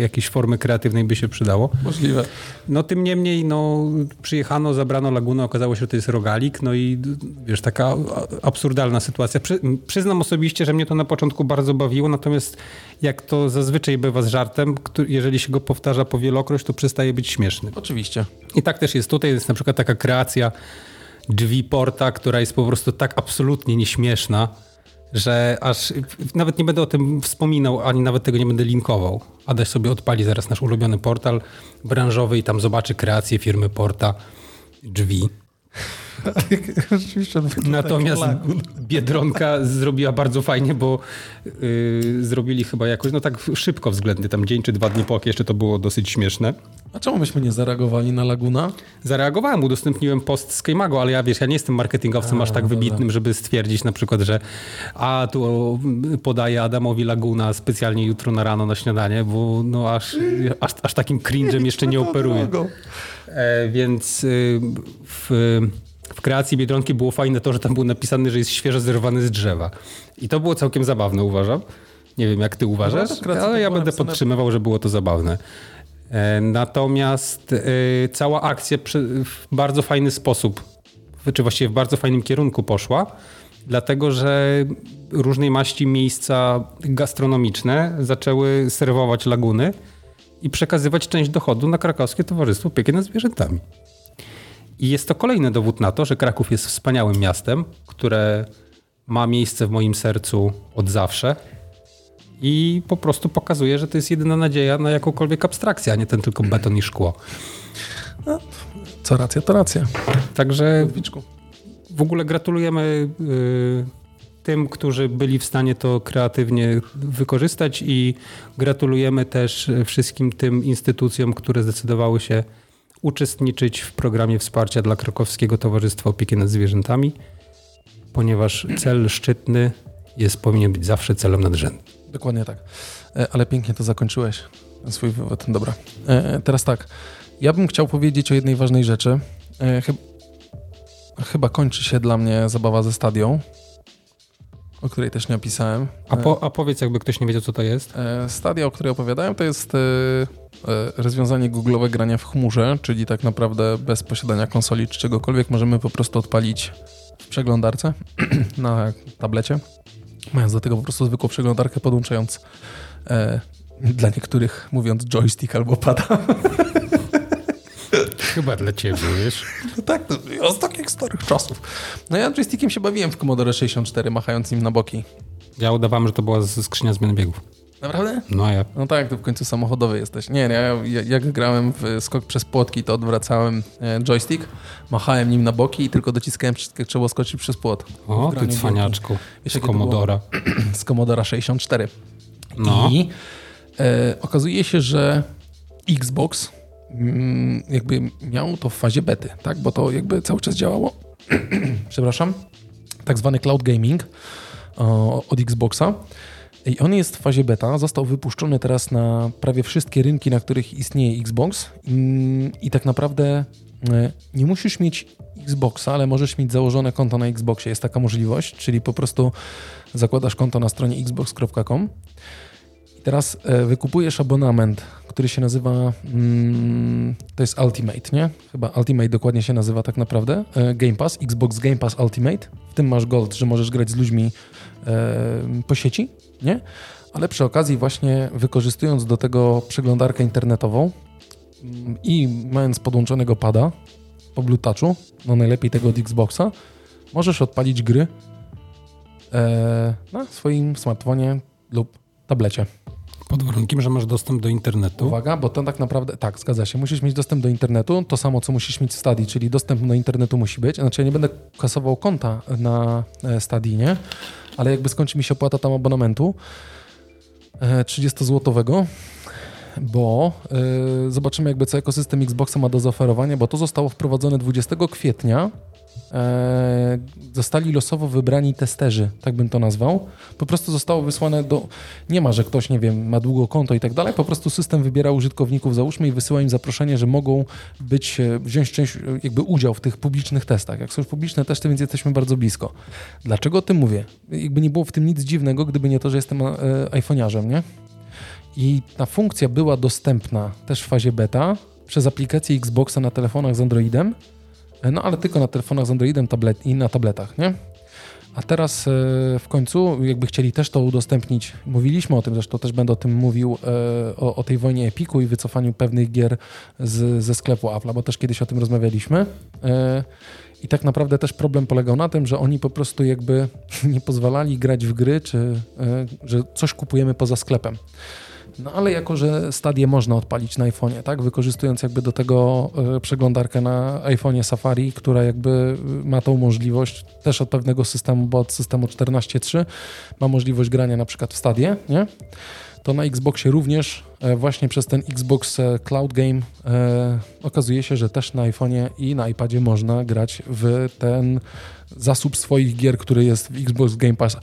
jakiejś formy kreatywnej by się przydało. Możliwe. No tym niemniej, no przyjechano, zabrano lagunę, okazało się, że to jest rogalik, no i wiesz, taka absurdalna sytuacja. Przy, przyznam osobiście, że mnie to na początku bardzo bawiło, natomiast jak to zazwyczaj bywa z żartem, jeżeli się go powtarza powielokroć, to przestaje być śmieszny. Oczywiście. I tak też jest tutaj, jest na przykład taka kreacja drzwi porta, która jest po prostu tak absolutnie nieśmieszna, że aż nawet nie będę o tym wspominał, ani nawet tego nie będę linkował. Adaś sobie odpali zaraz nasz ulubiony portal branżowy i tam zobaczy kreację firmy Porta drzwi. Natomiast. Biedronka zrobiła bardzo fajnie, bo yy, zrobili chyba jakoś, no tak szybko względnie, tam dzień czy dwa dni po, jeszcze to było dosyć śmieszne. A czemu myśmy nie zareagowali na laguna? Zareagowałem, udostępniłem post z Keymago, ale ja wiesz, ja nie jestem marketingowcem aż tak wybitnym, żeby stwierdzić na przykład, że a tu podaję Adamowi Laguna specjalnie jutro na rano na śniadanie, bo no aż, aż, aż takim cringe'em jeszcze nie operuję. E, więc y, w, w kreacji Biedronki było fajne to, że tam było napisane, że jest świeżo zerwany z drzewa. I to było całkiem zabawne, uważam. Nie wiem, jak ty uważasz, No, ale ja będę podtrzymywał, że było to zabawne. E, Natomiast e, cała akcja w bardzo fajny sposób, czy właściwie w bardzo fajnym kierunku poszła, dlatego że różnej maści miejsca gastronomiczne zaczęły serwować laguny i przekazywać część dochodu na krakowskie Towarzystwo Opieki nad Zwierzętami. I jest to kolejny dowód na to, że Kraków jest wspaniałym miastem, które ma miejsce w moim sercu od zawsze i po prostu pokazuje, że to jest jedyna nadzieja na jakąkolwiek abstrakcję, a nie ten tylko beton i szkło. Co racja, to racja. Także w ogóle gratulujemy y, tym, którzy byli w stanie to kreatywnie wykorzystać i gratulujemy też wszystkim tym instytucjom, które zdecydowały się uczestniczyć w programie wsparcia dla Krakowskiego Towarzystwa Opieki nad Zwierzętami, ponieważ cel szczytny jest, powinien być zawsze celem nadrzędnym. Dokładnie tak. E, Ale pięknie to zakończyłeś, swój wywód. Dobra. E, Teraz tak. Ja bym chciał powiedzieć o jednej ważnej rzeczy. E, chyb- Chyba kończy się dla mnie zabawa ze stadią, o której też nie opisałem. A, po, a powiedz, jakby ktoś nie wiedział, co to jest. E, Stadia, o której opowiadałem, to jest e, e, rozwiązanie Google'owe grania w chmurze, czyli tak naprawdę bez posiadania konsoli czy czegokolwiek możemy po prostu odpalić w przeglądarce na tablecie, mając do tego po prostu zwykłą przeglądarkę, podłączając e, dla niektórych mówiąc joystick albo pada. Chyba dla ciebie, wiesz. No tak, to z takich starych czasów. No ja joystickiem się bawiłem w Commodore 64, machając nim na boki. Ja udawałem, że to była skrzynia zmiany biegów. Naprawdę? No ja. No tak, to w końcu samochodowy jesteś. Nie, nie, ja, ja- jak grałem w skok przez płotki, to odwracałem e, joystick, machałem nim na boki i tylko dociskałem jak trzeba skoczyć przez płot. O, ty cwaniaczku. Wiesz, Z? Komodora. Z Commodora 64. No. I e, okazuje się, że Xbox jakby miał to w fazie bety, tak? Bo to jakby cały czas działało. Przepraszam. Tak zwany cloud gaming od Xboxa. I on jest w fazie beta, został wypuszczony teraz na prawie wszystkie rynki, na których istnieje Xbox i, i tak naprawdę e, nie musisz mieć Xboxa, ale możesz mieć założone konto na Xboxie. Jest taka możliwość, czyli po prostu zakładasz konto na stronie xbox.com teraz e, wykupujesz abonament, który się nazywa, mm, to jest Ultimate, nie? Chyba Ultimate dokładnie się nazywa tak naprawdę. E, Game Pass, Xbox Game Pass Ultimate. W tym masz Gold, że możesz grać z ludźmi e, po sieci, nie? Ale przy okazji właśnie wykorzystując do tego przeglądarkę internetową mm, i mając podłączonego pada po Bluetoothu, no najlepiej tego od Xboxa, możesz odpalić gry e, na swoim smartfonie lub tablecie. Pod warunkiem, że masz dostęp do internetu. Uwaga, bo to tak naprawdę, tak, zgadza się, musisz mieć dostęp do internetu, to samo, co musisz mieć w Stadii, czyli dostęp do internetu musi być. Znaczy ja nie będę kasował konta na e, Stadii, nie? Ale jakby skończy mi się opłata tam abonamentu e, 30-złotowego, bo e, zobaczymy jakby co ekosystem Xboxa ma do zaoferowania, bo to zostało wprowadzone 20 kwietnia e, zostali losowo wybrani testerzy, tak bym to nazwał. Po prostu zostało wysłane do. Nie ma, że ktoś, nie wiem, ma długo konto i tak dalej. Po prostu system wybiera użytkowników, załóżmy, i wysyła im zaproszenie, że mogą być, e, wziąć część, e, jakby udział w tych publicznych testach. Jak są już publiczne testy, więc jesteśmy bardzo blisko. Dlaczego o tym mówię? Jakby nie było w tym nic dziwnego, gdyby nie to, że jestem e, iPhone'iarzem, nie? I ta funkcja była dostępna też w fazie beta przez aplikację Xboxa na telefonach z Androidem, no ale tylko na telefonach z Androidem tablet i na tabletach, nie? A teraz e, w końcu, jakby chcieli też to udostępnić, mówiliśmy o tym, zresztą też będę o tym mówił, e, o, o tej wojnie Epiku i wycofaniu pewnych gier z, ze sklepu Apple'a, bo też kiedyś o tym rozmawialiśmy. E, I tak naprawdę też problem polegał na tym, że oni po prostu jakby nie pozwalali grać w gry, czy że coś kupujemy poza sklepem. No ale jako, że stadię można odpalić na iPhone'ie, tak? Wykorzystując jakby do tego y, przeglądarkę na iPhone'ie Safari, która jakby ma tą możliwość też od pewnego systemu, bo od systemu 14.3 ma możliwość grania na przykład w stadię, nie? To na Xboxie również y, właśnie przez ten Xbox Cloud Game y, okazuje się, że też na iPhone'ie i na iPadzie można grać w ten zasób swoich gier, który jest w Xbox Game Pass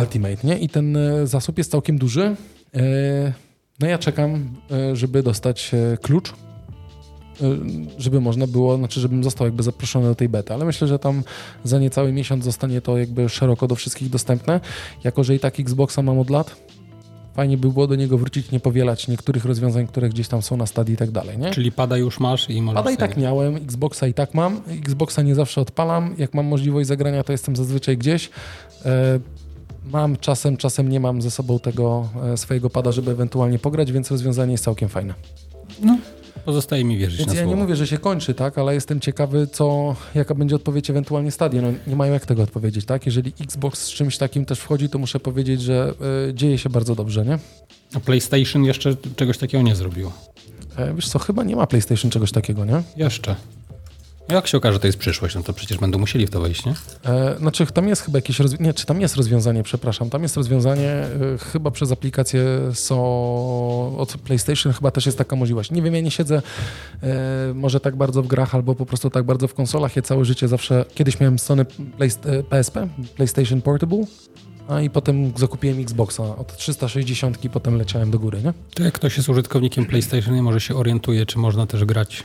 Ultimate, nie? I ten zasób jest całkiem duży. E, no ja czekam, e, żeby dostać e, klucz, żeby można było, znaczy żebym został jakby zaproszony do tej bety, ale myślę, że tam za niecały miesiąc zostanie to jakby szeroko do wszystkich dostępne. Jako, że i tak Xboxa mam od lat, fajnie by było do niego wrócić, nie powielać niektórych rozwiązań, które gdzieś tam są na stadii i tak dalej, nie? Czyli pada już masz i możesz... Pada i tak miałem, Xboxa i tak mam, Xboxa nie zawsze odpalam, jak mam możliwość zagrania, to jestem zazwyczaj gdzieś. Mam czasem, czasem nie mam ze sobą tego e, swojego pada, żeby ewentualnie pograć, więc rozwiązanie jest całkiem fajne. No, pozostaje mi wierzyć Więc na ja słowo. nie mówię, że się kończy, tak, ale jestem ciekawy, co, jaka będzie odpowiedź ewentualnie stadii. No, nie mają jak tego odpowiedzieć, tak? Jeżeli Xbox z czymś takim też wchodzi, to muszę powiedzieć, że y, dzieje się bardzo dobrze, nie? A PlayStation jeszcze czegoś takiego nie zrobił. E, wiesz co, chyba nie ma PlayStation czegoś takiego, nie? Jeszcze. Jak się okaże, że to jest przyszłość, no to przecież będą musieli w to wejść, nie? E, znaczy, tam jest chyba jakieś rozwiązanie, nie, czy tam jest rozwiązanie, przepraszam, tam jest rozwiązanie e, chyba przez aplikację so, od PlayStation, chyba też jest taka możliwość. Nie wiem, ja nie siedzę e, może tak bardzo w grach, albo po prostu tak bardzo w konsolach. Ja całe życie zawsze, kiedyś miałem Sony Play, PSP, PlayStation Portable, a i potem zakupiłem Xboxa od 360 i potem leciałem do góry, nie? To jak ktoś jest użytkownikiem PlayStation i może się orientuje, czy można też grać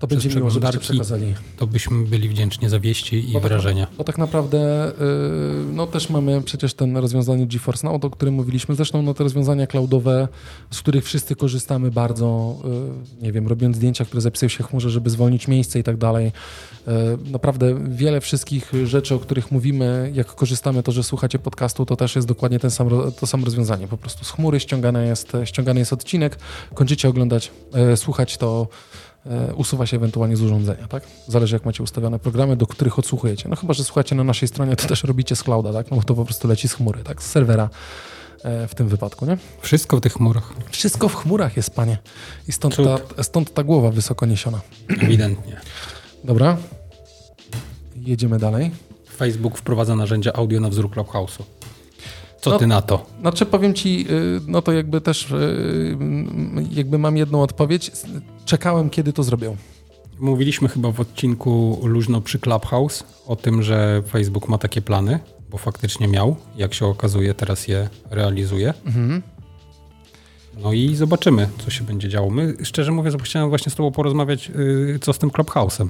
to będzie miło, żebyście przekazali. To byśmy byli wdzięczni za wieści i bo wrażenia. Tak, bo tak naprawdę yy, no też mamy przecież ten rozwiązanie GeForce Now, o którym mówiliśmy. Zresztą no, te rozwiązania cloudowe, z których wszyscy korzystamy bardzo, yy, nie wiem, robiąc zdjęcia, które zapisują się w chmurze, żeby zwolnić miejsce i tak dalej. Yy, naprawdę wiele wszystkich rzeczy, o których mówimy, jak korzystamy, to, że słuchacie podcastu, to też jest dokładnie ten sam, to samo rozwiązanie. Po prostu z chmury ściągany jest, ściągany jest odcinek, kończycie oglądać, słuchać to usuwa się ewentualnie z urządzenia, tak? Zależy jak macie ustawione programy, do których odsłuchujecie. No chyba, że słuchacie na naszej stronie, to też robicie z clouda, tak? No bo to po prostu leci z chmury, tak? Z serwera e, w tym wypadku, nie? Wszystko w tych chmurach. Wszystko w chmurach jest, panie. I stąd, ta, stąd ta głowa wysoko niesiona. Ewidentnie. Dobra. Jedziemy dalej. Facebook wprowadza narzędzia audio na wzór Clubhouse'u. Co ty na to? Znaczy powiem ci, y, no to jakby też y, jakby mam jedną odpowiedź. Czekałem, kiedy to zrobią. Mówiliśmy chyba w odcinku luźno przy Clubhouse o tym, że Facebook ma takie plany, bo faktycznie miał. Jak się okazuje, teraz je realizuje. Mhm. No i zobaczymy, co się będzie działo. My, szczerze mówiąc, chciałem właśnie z tobą porozmawiać, co z tym Clubhouse'em.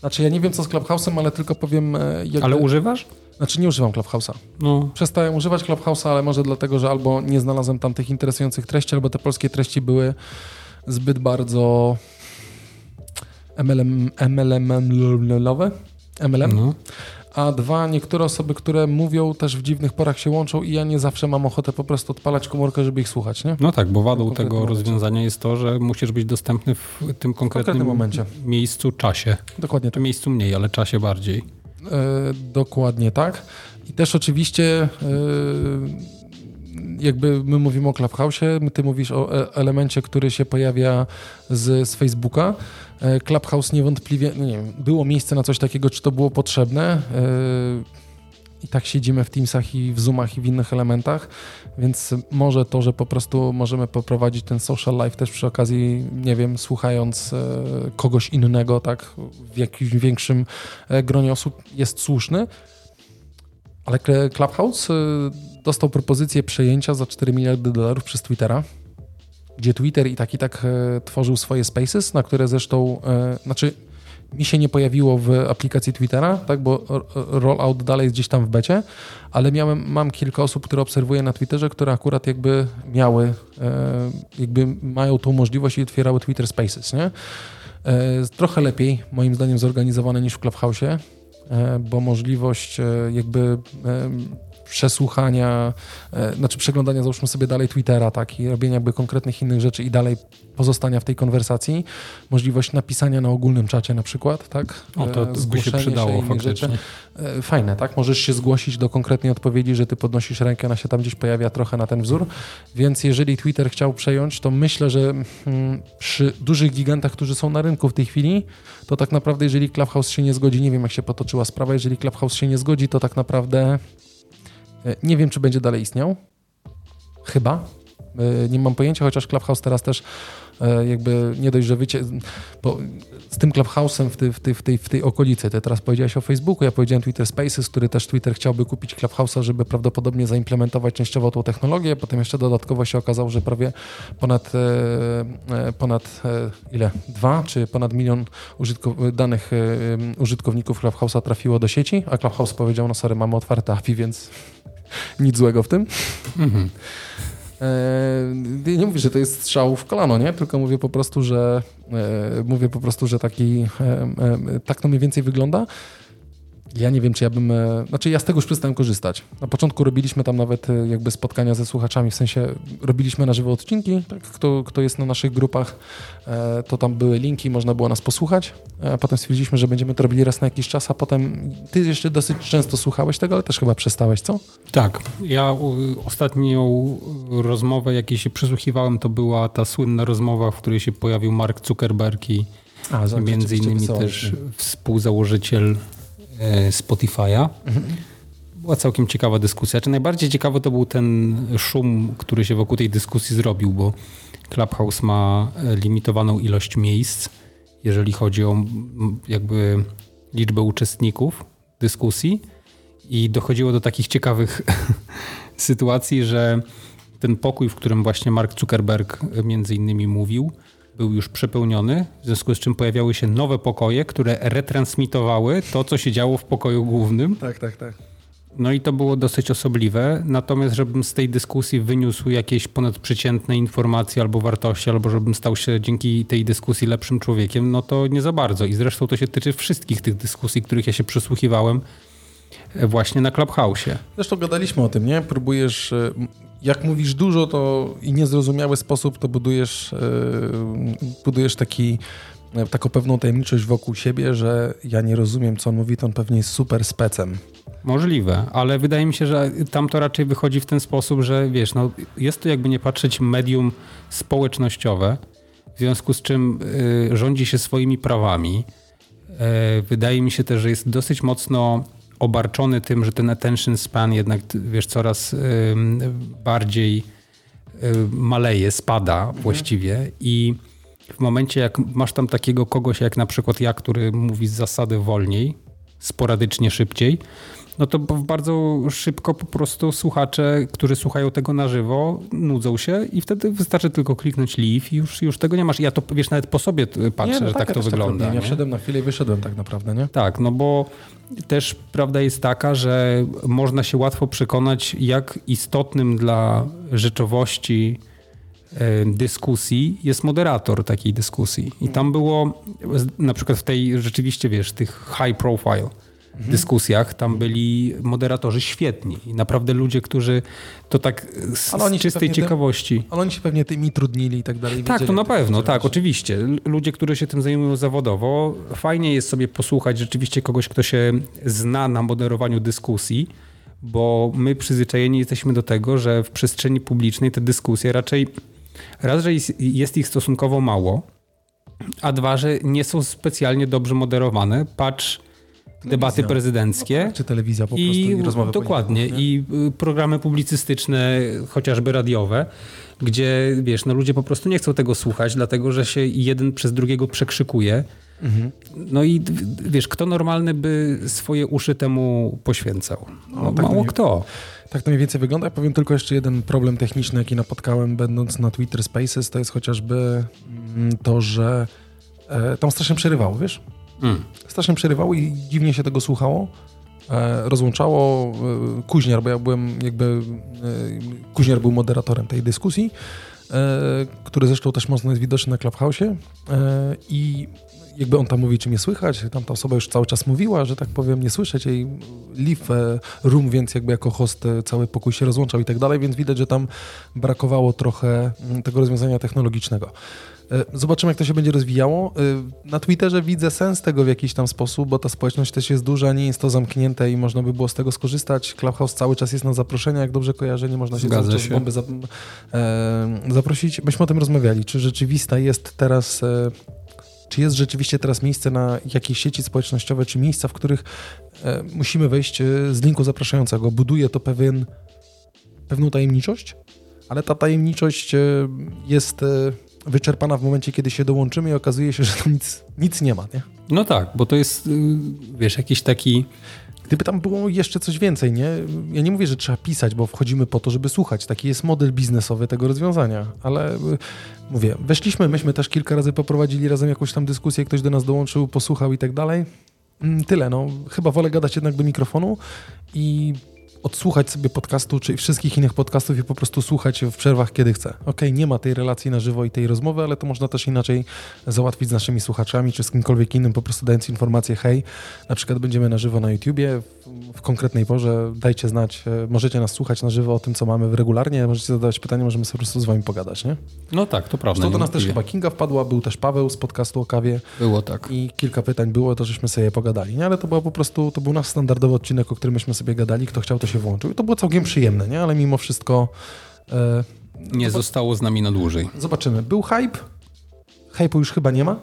Znaczy ja nie wiem, co z Clubhouse'em, ale tylko powiem... e, Jakby... Ale używasz? Znaczy nie używam Clubhouse'a. No, Przestałem używać Clubhouse'a, ale może dlatego, że albo nie znalazłem tam tych interesujących treści, albo te polskie treści były zbyt bardzo MLM, MLM-lowe. MLM. no. A dwa, niektóre osoby, które mówią też w dziwnych porach się łączą i ja nie zawsze mam ochotę po prostu odpalać komórkę, żeby ich słuchać, nie? no tak, bo wadą tego momencie. rozwiązania jest to, że musisz być dostępny w tym konkretnym, konkretnym momencie. miejscu, czasie. Dokładnie tak. miejscu mniej, ale czasie bardziej. E, dokładnie tak. I też oczywiście e, jakby my mówimy o Clubhouse'ie, ty mówisz o e- elemencie, który się pojawia z, z Facebooka. E, Clubhouse niewątpliwie, no nie wiem, było miejsce na coś takiego, czy to było potrzebne. E, I tak siedzimy w Teamsach i w Zoomach i w innych elementach, więc może to, że po prostu możemy poprowadzić ten social life też przy okazji, nie wiem, słuchając kogoś innego, tak, w jakimś większym gronie osób jest słuszny. Ale Cl- Clubhouse dostał propozycję przejęcia za 4 miliardy dolarów przez Twittera, gdzie Twitter i tak i tak e, tworzył swoje spaces, na które zresztą, e, znaczy mi się nie pojawiło w aplikacji Twittera, tak, bo r- rollout dalej jest gdzieś tam w becie, ale miałem, mam kilka osób, które obserwuję na Twitterze, które akurat jakby miały, e, jakby mają tą możliwość i otwierały Twitter Spaces, nie? E, Trochę lepiej, moim zdaniem, zorganizowane niż w Clubhouse'ie, e, bo możliwość e, jakby e, przesłuchania, e, znaczy przeglądania, załóżmy sobie dalej Twittera, tak, i robienia jakby konkretnych innych rzeczy i dalej pozostania w tej konwersacji, możliwość napisania na ogólnym czacie na przykład, tak, O, to, e, to by się przydało rzeczy. faktycznie. E, Fajne, tak? Możesz się zgłosić do konkretnej odpowiedzi, że ty podnosisz rękę, ona się tam gdzieś pojawia trochę na ten wzór. Więc jeżeli Twitter chciał przejąć, to myślę, że mm, przy dużych gigantach, którzy są na rynku w tej chwili, to tak naprawdę, jeżeli Clubhouse się nie zgodzi, nie wiem jak się potoczyła sprawa, jeżeli Clubhouse się nie zgodzi, to tak naprawdę e, nie wiem, czy będzie dalej istniał. Chyba. E, Nie mam pojęcia, chociaż Clubhouse teraz też e, jakby nie dość, że wycie... Bo z tym Clubhouse'em w, ty, w, ty, w, tej, w tej okolicy, ty teraz powiedziałeś o Facebooku, ja powiedziałem Twitter Spaces, który też Twitter chciałby kupić Clubhouse'a, żeby prawdopodobnie zaimplementować częściowo tą technologię, potem jeszcze dodatkowo się okazało, że prawie ponad, e, e, ponad e, ile? Dwa, czy ponad milion użytkow- danych e, użytkowników Clubhouse'a trafiło do sieci, a Clubhouse powiedział, no sorry, mamy otwarte API, więc nic złego w tym. Mhm. E, nie mówię, że to jest strzał w kolano, nie? Tylko mówię po prostu, że e, mówię po prostu, że taki e, e, tak to mniej więcej wygląda. Ja nie wiem, czy ja bym. e, Znaczy, ja z tego już przestałem korzystać. Na początku robiliśmy tam nawet e, jakby spotkania ze słuchaczami, w sensie robiliśmy na żywo odcinki. Tak? Kto, kto jest na naszych grupach, e, to tam były linki, można było nas posłuchać. Potem stwierdziliśmy, że będziemy to robili raz na jakiś czas, a potem ty jeszcze dosyć często słuchałeś tego, ale też chyba przestałeś, co? Tak. Ja ostatnią rozmowę, jakiej się przysłuchiwałem, to była ta słynna rozmowa, w której się pojawił Mark Zuckerberg i A, między innymi też współzałożyciel Spotify'a. Mhm. Była całkiem ciekawa dyskusja. Czy najbardziej ciekawy to był ten szum, który się wokół tej dyskusji zrobił, bo Clubhouse ma e, limitowaną ilość miejsc, jeżeli chodzi o jakby liczbę uczestników dyskusji i dochodziło do takich ciekawych sytuacji, że ten pokój, w którym właśnie Mark Zuckerberg e, między innymi mówił, był już przepełniony, w związku z czym pojawiały się nowe pokoje, które retransmitowały to, co się działo w pokoju głównym. Tak, tak, tak. No i to było dosyć osobliwe. Natomiast, żebym z tej dyskusji wyniósł jakieś ponadprzeciętne informacje albo wartości, albo żebym stał się dzięki tej dyskusji lepszym człowiekiem, no to nie za bardzo. I zresztą to się tyczy wszystkich tych dyskusji, których ja się przysłuchiwałem e, właśnie na Clubhouse'ie. Zresztą gadaliśmy o tym, nie? Próbujesz, e, jak mówisz dużo to i niezrozumiały sposób, to budujesz, e, budujesz taki, e, taką pewną tajemniczość wokół siebie, że ja nie rozumiem, co on mówi, to on pewnie jest super specem. Możliwe, ale wydaje mi się, że tam to raczej wychodzi w ten sposób, że wiesz, no, jest to jakby nie patrzeć medium społecznościowe, w związku z czym y, rządzi się swoimi prawami. E, wydaje mi się też, że jest dosyć mocno obarczony tym, że ten attention span jednak, wiesz, coraz bardziej y, maleje, spada właściwie. I w momencie, jak masz tam takiego kogoś, jak na przykład ja, który mówi z zasady wolniej, sporadycznie szybciej, no to bardzo szybko po prostu słuchacze, którzy słuchają tego na żywo, nudzą się i wtedy wystarczy tylko kliknąć leave i już, już tego nie masz. Ja to, wiesz, nawet po sobie patrzę, Nie, no że tak, ja to też wygląda. nie? ja wszedłem na chwilę i wyszedłem tak naprawdę, nie? Tak, no bo też prawda jest taka, że można się łatwo przekonać, jak istotnym dla rzeczowości e, dyskusji jest moderator takiej dyskusji. I tam było na przykład w tej rzeczywiście, wiesz, tych high profile dyskusjach, tam byli moderatorzy świetni. I naprawdę ludzie, którzy to tak z, z czystej pewnie tym- ciekawości. Ale oni się pewnie tymi trudnili i tak dalej. Tak, to na pewno, tak, oczywiście. L- Ludzie, którzy się tym zajmują zawodowo, fajnie jest sobie posłuchać rzeczywiście kogoś, kto się zna na moderowaniu dyskusji, bo my przyzwyczajeni jesteśmy do tego, że w przestrzeni publicznej te dyskusje raczej raz, że jest ich stosunkowo mało, a dwa, że nie są specjalnie dobrze moderowane. Patrz debaty prezydenckie. Czy telewizja po prostu I i rozmowy dokładnie. I y, programy publicystyczne, chociażby radiowe, gdzie wiesz, no ludzie po prostu nie chcą tego słuchać, dlatego że się jeden przez drugiego przekrzykuje. Mhm. No i wiesz, kto normalny by swoje uszy temu poświęcał? No, tak to mało nie- kto. Tak to mniej więcej wygląda. Ja powiem tylko jeszcze jeden problem techniczny, jaki napotkałem będąc na Twitter Spaces, to jest chociażby mm, to, że e, tam strasznie przerywało, wiesz? Mm. Strasznie przerywało i dziwnie się tego słuchało. E, rozłączało e, Kuźniar, bo ja byłem jakby... E, Kuźniar był moderatorem tej dyskusji, e, który zresztą też mocno jest widoczny na Clubhouse'ie e, i jakby on tam mówi, czy mnie słychać, tam ta osoba już cały czas mówiła, że tak powiem, nie słyszeć jej leave e, room, więc jakby jako host e, cały pokój się rozłączał i tak dalej, więc widać, że tam brakowało trochę mm, tego rozwiązania technologicznego. E, Zobaczymy, jak to się będzie rozwijało. E, Na Twitterze widzę sens tego w jakiś tam sposób, bo ta społeczność też jest duża, nie jest to zamknięte i można by było z tego skorzystać. Clubhouse cały czas jest na zaproszenia, jak dobrze kojarzę, nie można się Zgadza cały czas bomby zap e, zaprosić. Myśmy o tym rozmawiali, czy rzeczywista jest teraz... E, czy jest rzeczywiście teraz miejsce na jakieś sieci społecznościowe, czy miejsca, w których e, musimy wejść e, z linku zapraszającego? Buduje to pewien, pewną tajemniczość, ale ta tajemniczość jest wyczerpana w momencie, kiedy się dołączymy i okazuje się, że tam nic, nic nie ma. Nie? No tak, bo to jest, y, wiesz, jakiś taki... Gdyby tam było jeszcze coś więcej, nie? Ja nie mówię, że trzeba pisać, bo wchodzimy po to, żeby słuchać. Taki jest model biznesowy tego rozwiązania, ale y, mówię, weszliśmy, myśmy też kilka razy poprowadzili razem jakąś tam dyskusję, ktoś do nas dołączył, posłuchał i tak dalej. Mm, Tyle, no. Chyba wolę gadać jednak do mikrofonu i odsłuchać sobie podcastu, czy wszystkich innych podcastów i po prostu słuchać w przerwach, kiedy chcę. Okej, nie ma tej relacji na żywo i tej rozmowy, ale to można też inaczej załatwić z naszymi słuchaczami, czy z kimkolwiek innym, po prostu dając informację, hej, na przykład będziemy na żywo na YouTubie w, konkretnej porze, dajcie znać, e, możecie nas słuchać na żywo o tym, co mamy regularnie, możecie zadawać pytania, możemy sobie po prostu z wami pogadać, nie? No tak, to prawda. Zresztą do nas też chyba Kinga wpadła, był też Paweł z podcastu o kawie Było tak. i kilka pytań było, to żeśmy sobie pogadali, nie? Ale to było po prostu, to był nasz standardowy odcinek, o którym myśmy sobie gadali, kto chciał, to się włączył i to było całkiem przyjemne, nie? Ale mimo wszystko e, Nie zostało z nami na dłużej. zobaczymy. Był hype, hype'u już chyba nie ma,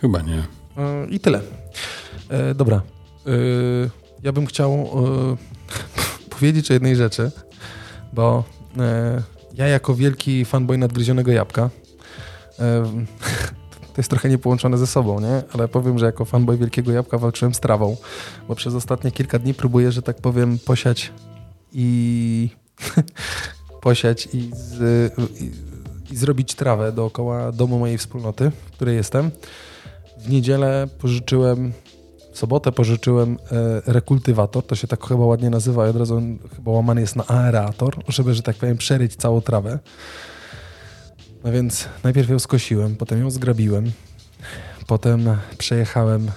Chyba nie. E, I tyle. E, dobra. E, ja bym chciał e, powiedzieć o jednej rzeczy, bo e, ja jako wielki fanboy nadgryzionego jabłka e, to jest trochę niepołączone ze sobą, nie? Ale powiem, że jako fanboy wielkiego jabłka walczyłem z trawą, bo przez ostatnie kilka dni próbuję, że tak powiem, posiać i posiać i, z, i, i zrobić trawę dookoła domu mojej wspólnoty, w której jestem. W niedzielę pożyczyłem, sobotę pożyczyłem e, rekultywator, to się tak chyba ładnie nazywa i od razu chyba łamany jest na aerator, żeby, że tak powiem, przeryć całą trawę. No więc najpierw ją skosiłem, potem ją zgrabiłem, potem przejechałem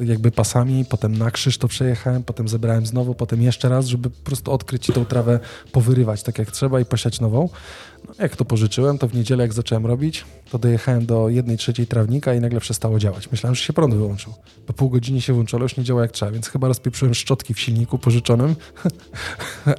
jakby pasami, potem na krzyż to przejechałem, potem zebrałem znowu, potem jeszcze raz, żeby po prostu odkryć i tą trawę powyrywać tak jak trzeba i posiać nową. No, jak to pożyczyłem, to w niedzielę jak zacząłem robić, to dojechałem do jednej trzeciej trawnika i nagle przestało działać. Myślałem, że się prąd wyłączył. Po pół godziny się włączyło, ale już nie działa jak trzeba, więc chyba rozpieprzyłem szczotki w silniku pożyczonym, e,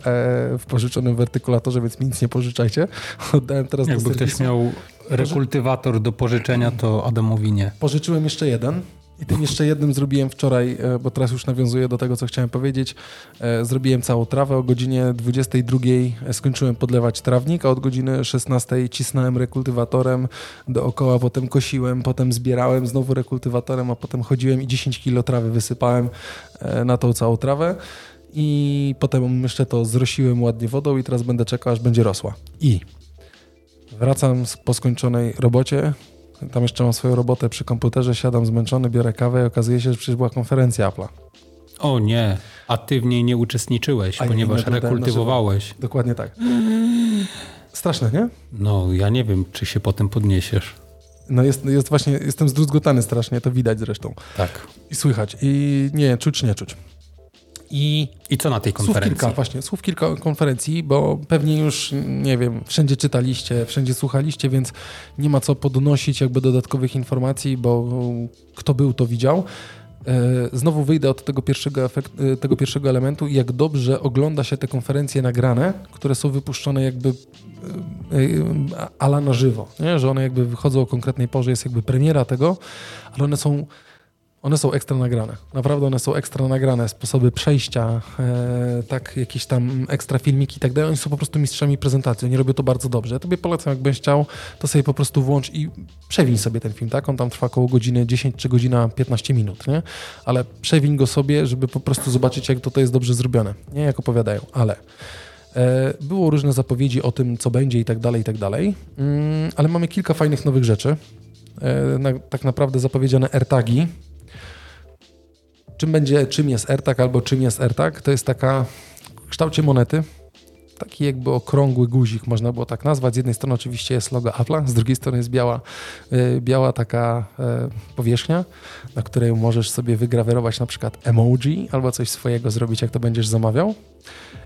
w pożyczonym wertykulatorze, więc mi nic nie pożyczajcie. Oddałem teraz do Jakby ktoś serwisu. miał rekultywator do pożyczenia, to Adamowi nie. Pożyczyłem jeszcze jeden I tym jeszcze jednym zrobiłem wczoraj, e, bo teraz już nawiązuję do tego, co chciałem powiedzieć. E, zrobiłem całą trawę. O godzinie 22 e, skończyłem podlewać trawnik, a od godziny 16 cisnąłem rekultywatorem dookoła, potem kosiłem, potem zbierałem znowu rekultywatorem, a potem chodziłem i 10 kilo trawy wysypałem na tą całą trawę. I potem jeszcze to zrosiłem ładnie wodą i teraz będę czekał, aż będzie rosła. I wracam po skończonej robocie, tam jeszcze mam swoją robotę przy komputerze, siadam zmęczony, biorę kawę i okazuje się, że przecież była konferencja Apple'a. O nie, a ty w niej nie uczestniczyłeś, a ponieważ rekultywowałeś. Dokładnie tak. Straszne, nie? No, ja nie wiem, czy się potem podniesiesz. No jest, jest właśnie, jestem zdruzgotany strasznie, to widać zresztą. Tak. I słychać. I nie, czuć, nie czuć. I, I co na tej konferencji? Słów kilka, właśnie, słów kilka konferencji, bo pewnie już, nie wiem, wszędzie czytaliście, wszędzie słuchaliście, więc nie ma co podnosić jakby dodatkowych informacji, bo kto był, to widział. E, znowu wyjdę od tego pierwszego, efekt, e, tego pierwszego elementu, jak dobrze ogląda się te konferencje nagrane, które są wypuszczone jakby e, ala na żywo, nie? że one jakby wychodzą o konkretnej porze, jest jakby premiera tego, ale one są one są ekstra nagrane. Naprawdę one są ekstra nagrane. Sposoby przejścia, e, tak, jakieś tam ekstra filmiki i tak dalej. Oni są po prostu mistrzami prezentacji. Oni robią to bardzo dobrze. Ja tobie polecam, jakbyś chciał, to sobie po prostu włącz i przewiń sobie ten film, tak? On tam trwa około godziny 10 czy godzina 15 minut, nie? Ale przewiń go sobie, żeby po prostu zobaczyć, jak to, to jest dobrze zrobione. Nie jak opowiadają, ale... E, było różne zapowiedzi o tym, co będzie i tak dalej, i tak dalej. Mm, ale mamy kilka fajnych nowych rzeczy. E, tak naprawdę zapowiedziane AirTagi, Czym będzie, czym jest AirTag albo czym jest AirTag? To jest taka w kształcie monety, taki jakby okrągły guzik, można było tak nazwać. Z jednej strony oczywiście jest logo Apple'a, z drugiej strony jest biała, y, biała taka e, powierzchnia, na której możesz sobie wygrawerować na przykład emoji albo coś swojego zrobić, jak to będziesz zamawiał.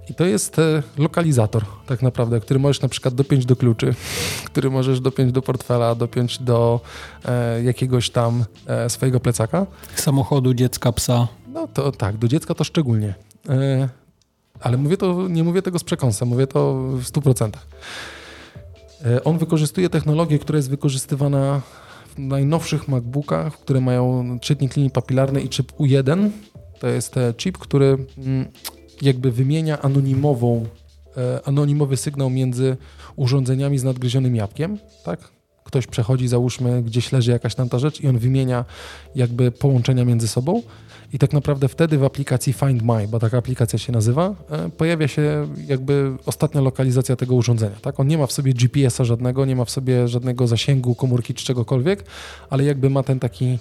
I to jest e, lokalizator, tak naprawdę, który możesz na przykład dopiąć do kluczy, który możesz dopiąć do portfela, dopiąć do e, jakiegoś tam e, swojego plecaka. Samochodu, dziecka, psa. No to tak, do dziecka to szczególnie. E, ale mówię to, nie mówię tego z przekąsem, mówię to w 100%. E, on wykorzystuje technologię, która jest wykorzystywana w najnowszych MacBookach, które mają czytnik linii papilarnej i chip U1. To jest chip, który mm, jakby wymienia anonimową, e, anonimowy sygnał między urządzeniami z nadgryzionym jabłkiem, tak? Ktoś przechodzi, załóżmy, gdzieś leży jakaś tam ta rzecz i on wymienia jakby połączenia między sobą i tak naprawdę wtedy w aplikacji Find My, bo taka aplikacja się nazywa, e, pojawia się jakby ostatnia lokalizacja tego urządzenia. Tak? On nie ma w sobie GPS-a żadnego, nie ma w sobie żadnego zasięgu komórki czy czegokolwiek, ale jakby ma ten taki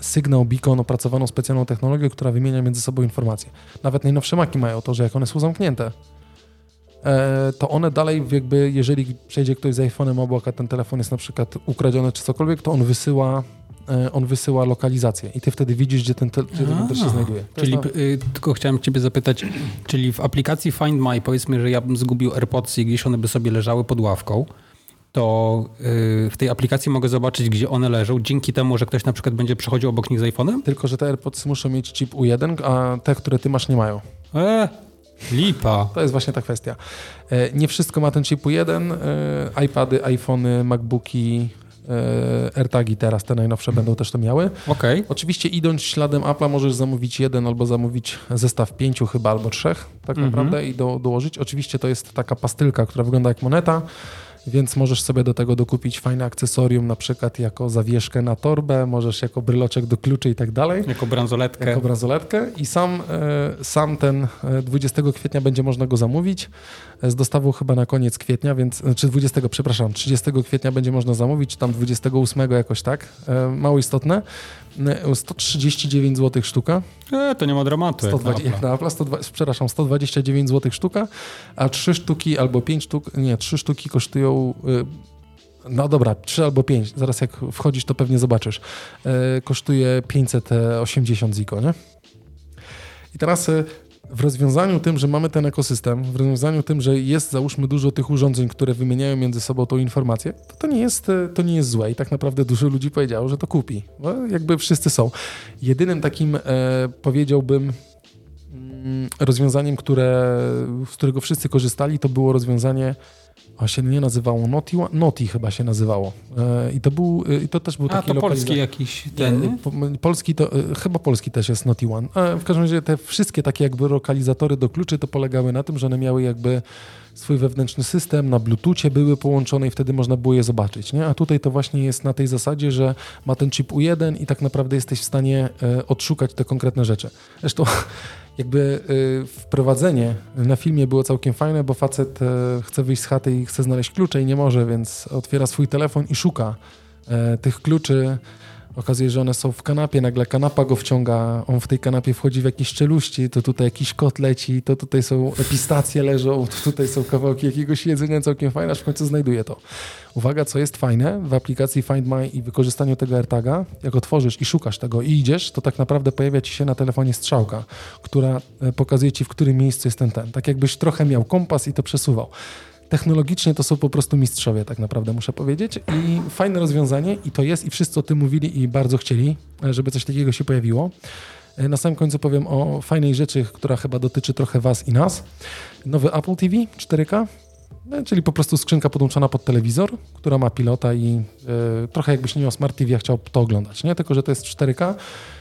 sygnał beacon opracowaną specjalną technologią, która wymienia między sobą informacje. Nawet najnowsze maki mają to, że jak one są zamknięte, to one dalej jakby, jeżeli przejdzie ktoś z iPhone'em obok, a ten telefon jest na przykład ukradziony czy cokolwiek, to on wysyła e, on wysyła lokalizację i ty wtedy widzisz, gdzie ten, telefon się znajduje. To czyli to... y, tylko chciałem ciebie zapytać, czyli w aplikacji Find My powiedzmy, że ja bym zgubił AirPods i gdzieś one by sobie leżały pod ławką, to y, w tej aplikacji mogę zobaczyć, gdzie one leżą, dzięki temu, że ktoś na przykład będzie przechodził obok nich z iPhone'em? Tylko, że te AirPods muszą mieć chip U1, a te, które ty masz, nie mają. E, lipa. To jest właśnie ta kwestia. E, nie wszystko ma ten chip U1. E, iPady, iPhony, MacBooki, e, AirTagi teraz, te najnowsze będą też to miały. Okay. Oczywiście idąc śladem Apple'a możesz zamówić jeden albo zamówić zestaw pięciu chyba albo trzech tak mm -hmm. naprawdę i do, dołożyć. Oczywiście to jest taka pastylka, która wygląda jak moneta więc możesz sobie do tego dokupić fajne akcesorium, na przykład jako zawieszkę na torbę, możesz jako bryloczek do kluczy i tak dalej. Jako bransoletkę. Jako bransoletkę i sam, e, sam ten 20 e, kwietnia będzie można go zamówić z dostawą chyba na koniec kwietnia, więc, czy 20, przepraszam, 30 kwietnia będzie można zamówić, czy tam 28 jakoś tak, e, mało istotne. 139 zł sztuka. E, to nie ma dramatu. 120, jak na Apple, 120, przepraszam, 129 zł sztuka, a 3 sztuki albo 5 sztuk, nie, 3 sztuki kosztują y, no dobra, 3 albo 5, zaraz jak wchodzisz, to pewnie zobaczysz. E, kosztuje 580 ziko, nie? I teraz w rozwiązaniu tym, że mamy ten ekosystem, w rozwiązaniu tym, że jest załóżmy dużo tych urządzeń, które wymieniają między sobą tą informację, to to nie jest, to nie jest złe i tak naprawdę dużo ludzi powiedziało, że to kupi. Bo jakby wszyscy są. Jedynym takim e, powiedziałbym mm, rozwiązaniem, które, z którego wszyscy korzystali, to było rozwiązanie A się nie nazywało Noti, Noti chyba się nazywało. E, I to był, e, i to też był A taki to polski jakiś ten, nie? Polski to, e, chyba polski też jest Noti One. W każdym razie te wszystkie takie jakby lokalizatory do kluczy to polegały na tym, że one miały jakby swój wewnętrzny system, na bluetoothie były połączone i wtedy można było je zobaczyć, nie? A tutaj to właśnie jest na tej zasadzie, że ma ten chip U1 i tak naprawdę jesteś w stanie odszukać te konkretne rzeczy. Zresztą jakby e, wprowadzenie na filmie było całkiem fajne, bo facet e, chce wyjść z chaty i chce znaleźć klucze i nie może, więc otwiera swój telefon i szuka e, tych kluczy. Okazuje się, że one są w kanapie, nagle kanapa go wciąga, on w tej kanapie wchodzi w jakieś czeluści, to tutaj jakiś kot leci, to tutaj są pistacje leżą, to tutaj są kawałki jakiegoś jedzenia. Całkiem fajne, aż w końcu znajduje to. Uwaga, co jest fajne w aplikacji Find My i wykorzystaniu tego AirTaga, jak otworzysz i szukasz tego i idziesz, to tak naprawdę pojawia ci się na telefonie strzałka, która e, pokazuje ci, w którym miejscu jest ten ten. Tak jakbyś trochę miał kompas i to przesuwał. Technologicznie to są po prostu mistrzowie, tak naprawdę muszę powiedzieć. I fajne rozwiązanie, i to jest, i wszyscy o tym mówili i bardzo chcieli, żeby coś takiego się pojawiło. E, Na samym końcu powiem o fajnej rzeczy, która chyba dotyczy trochę Was i nas. Nowy Apple TV 4K, e, czyli po prostu skrzynka podłączona pod telewizor, która ma pilota i e, trochę jakbyś nie miał Smart TV, a chciał to oglądać, nie? Tylko, że to jest 4K,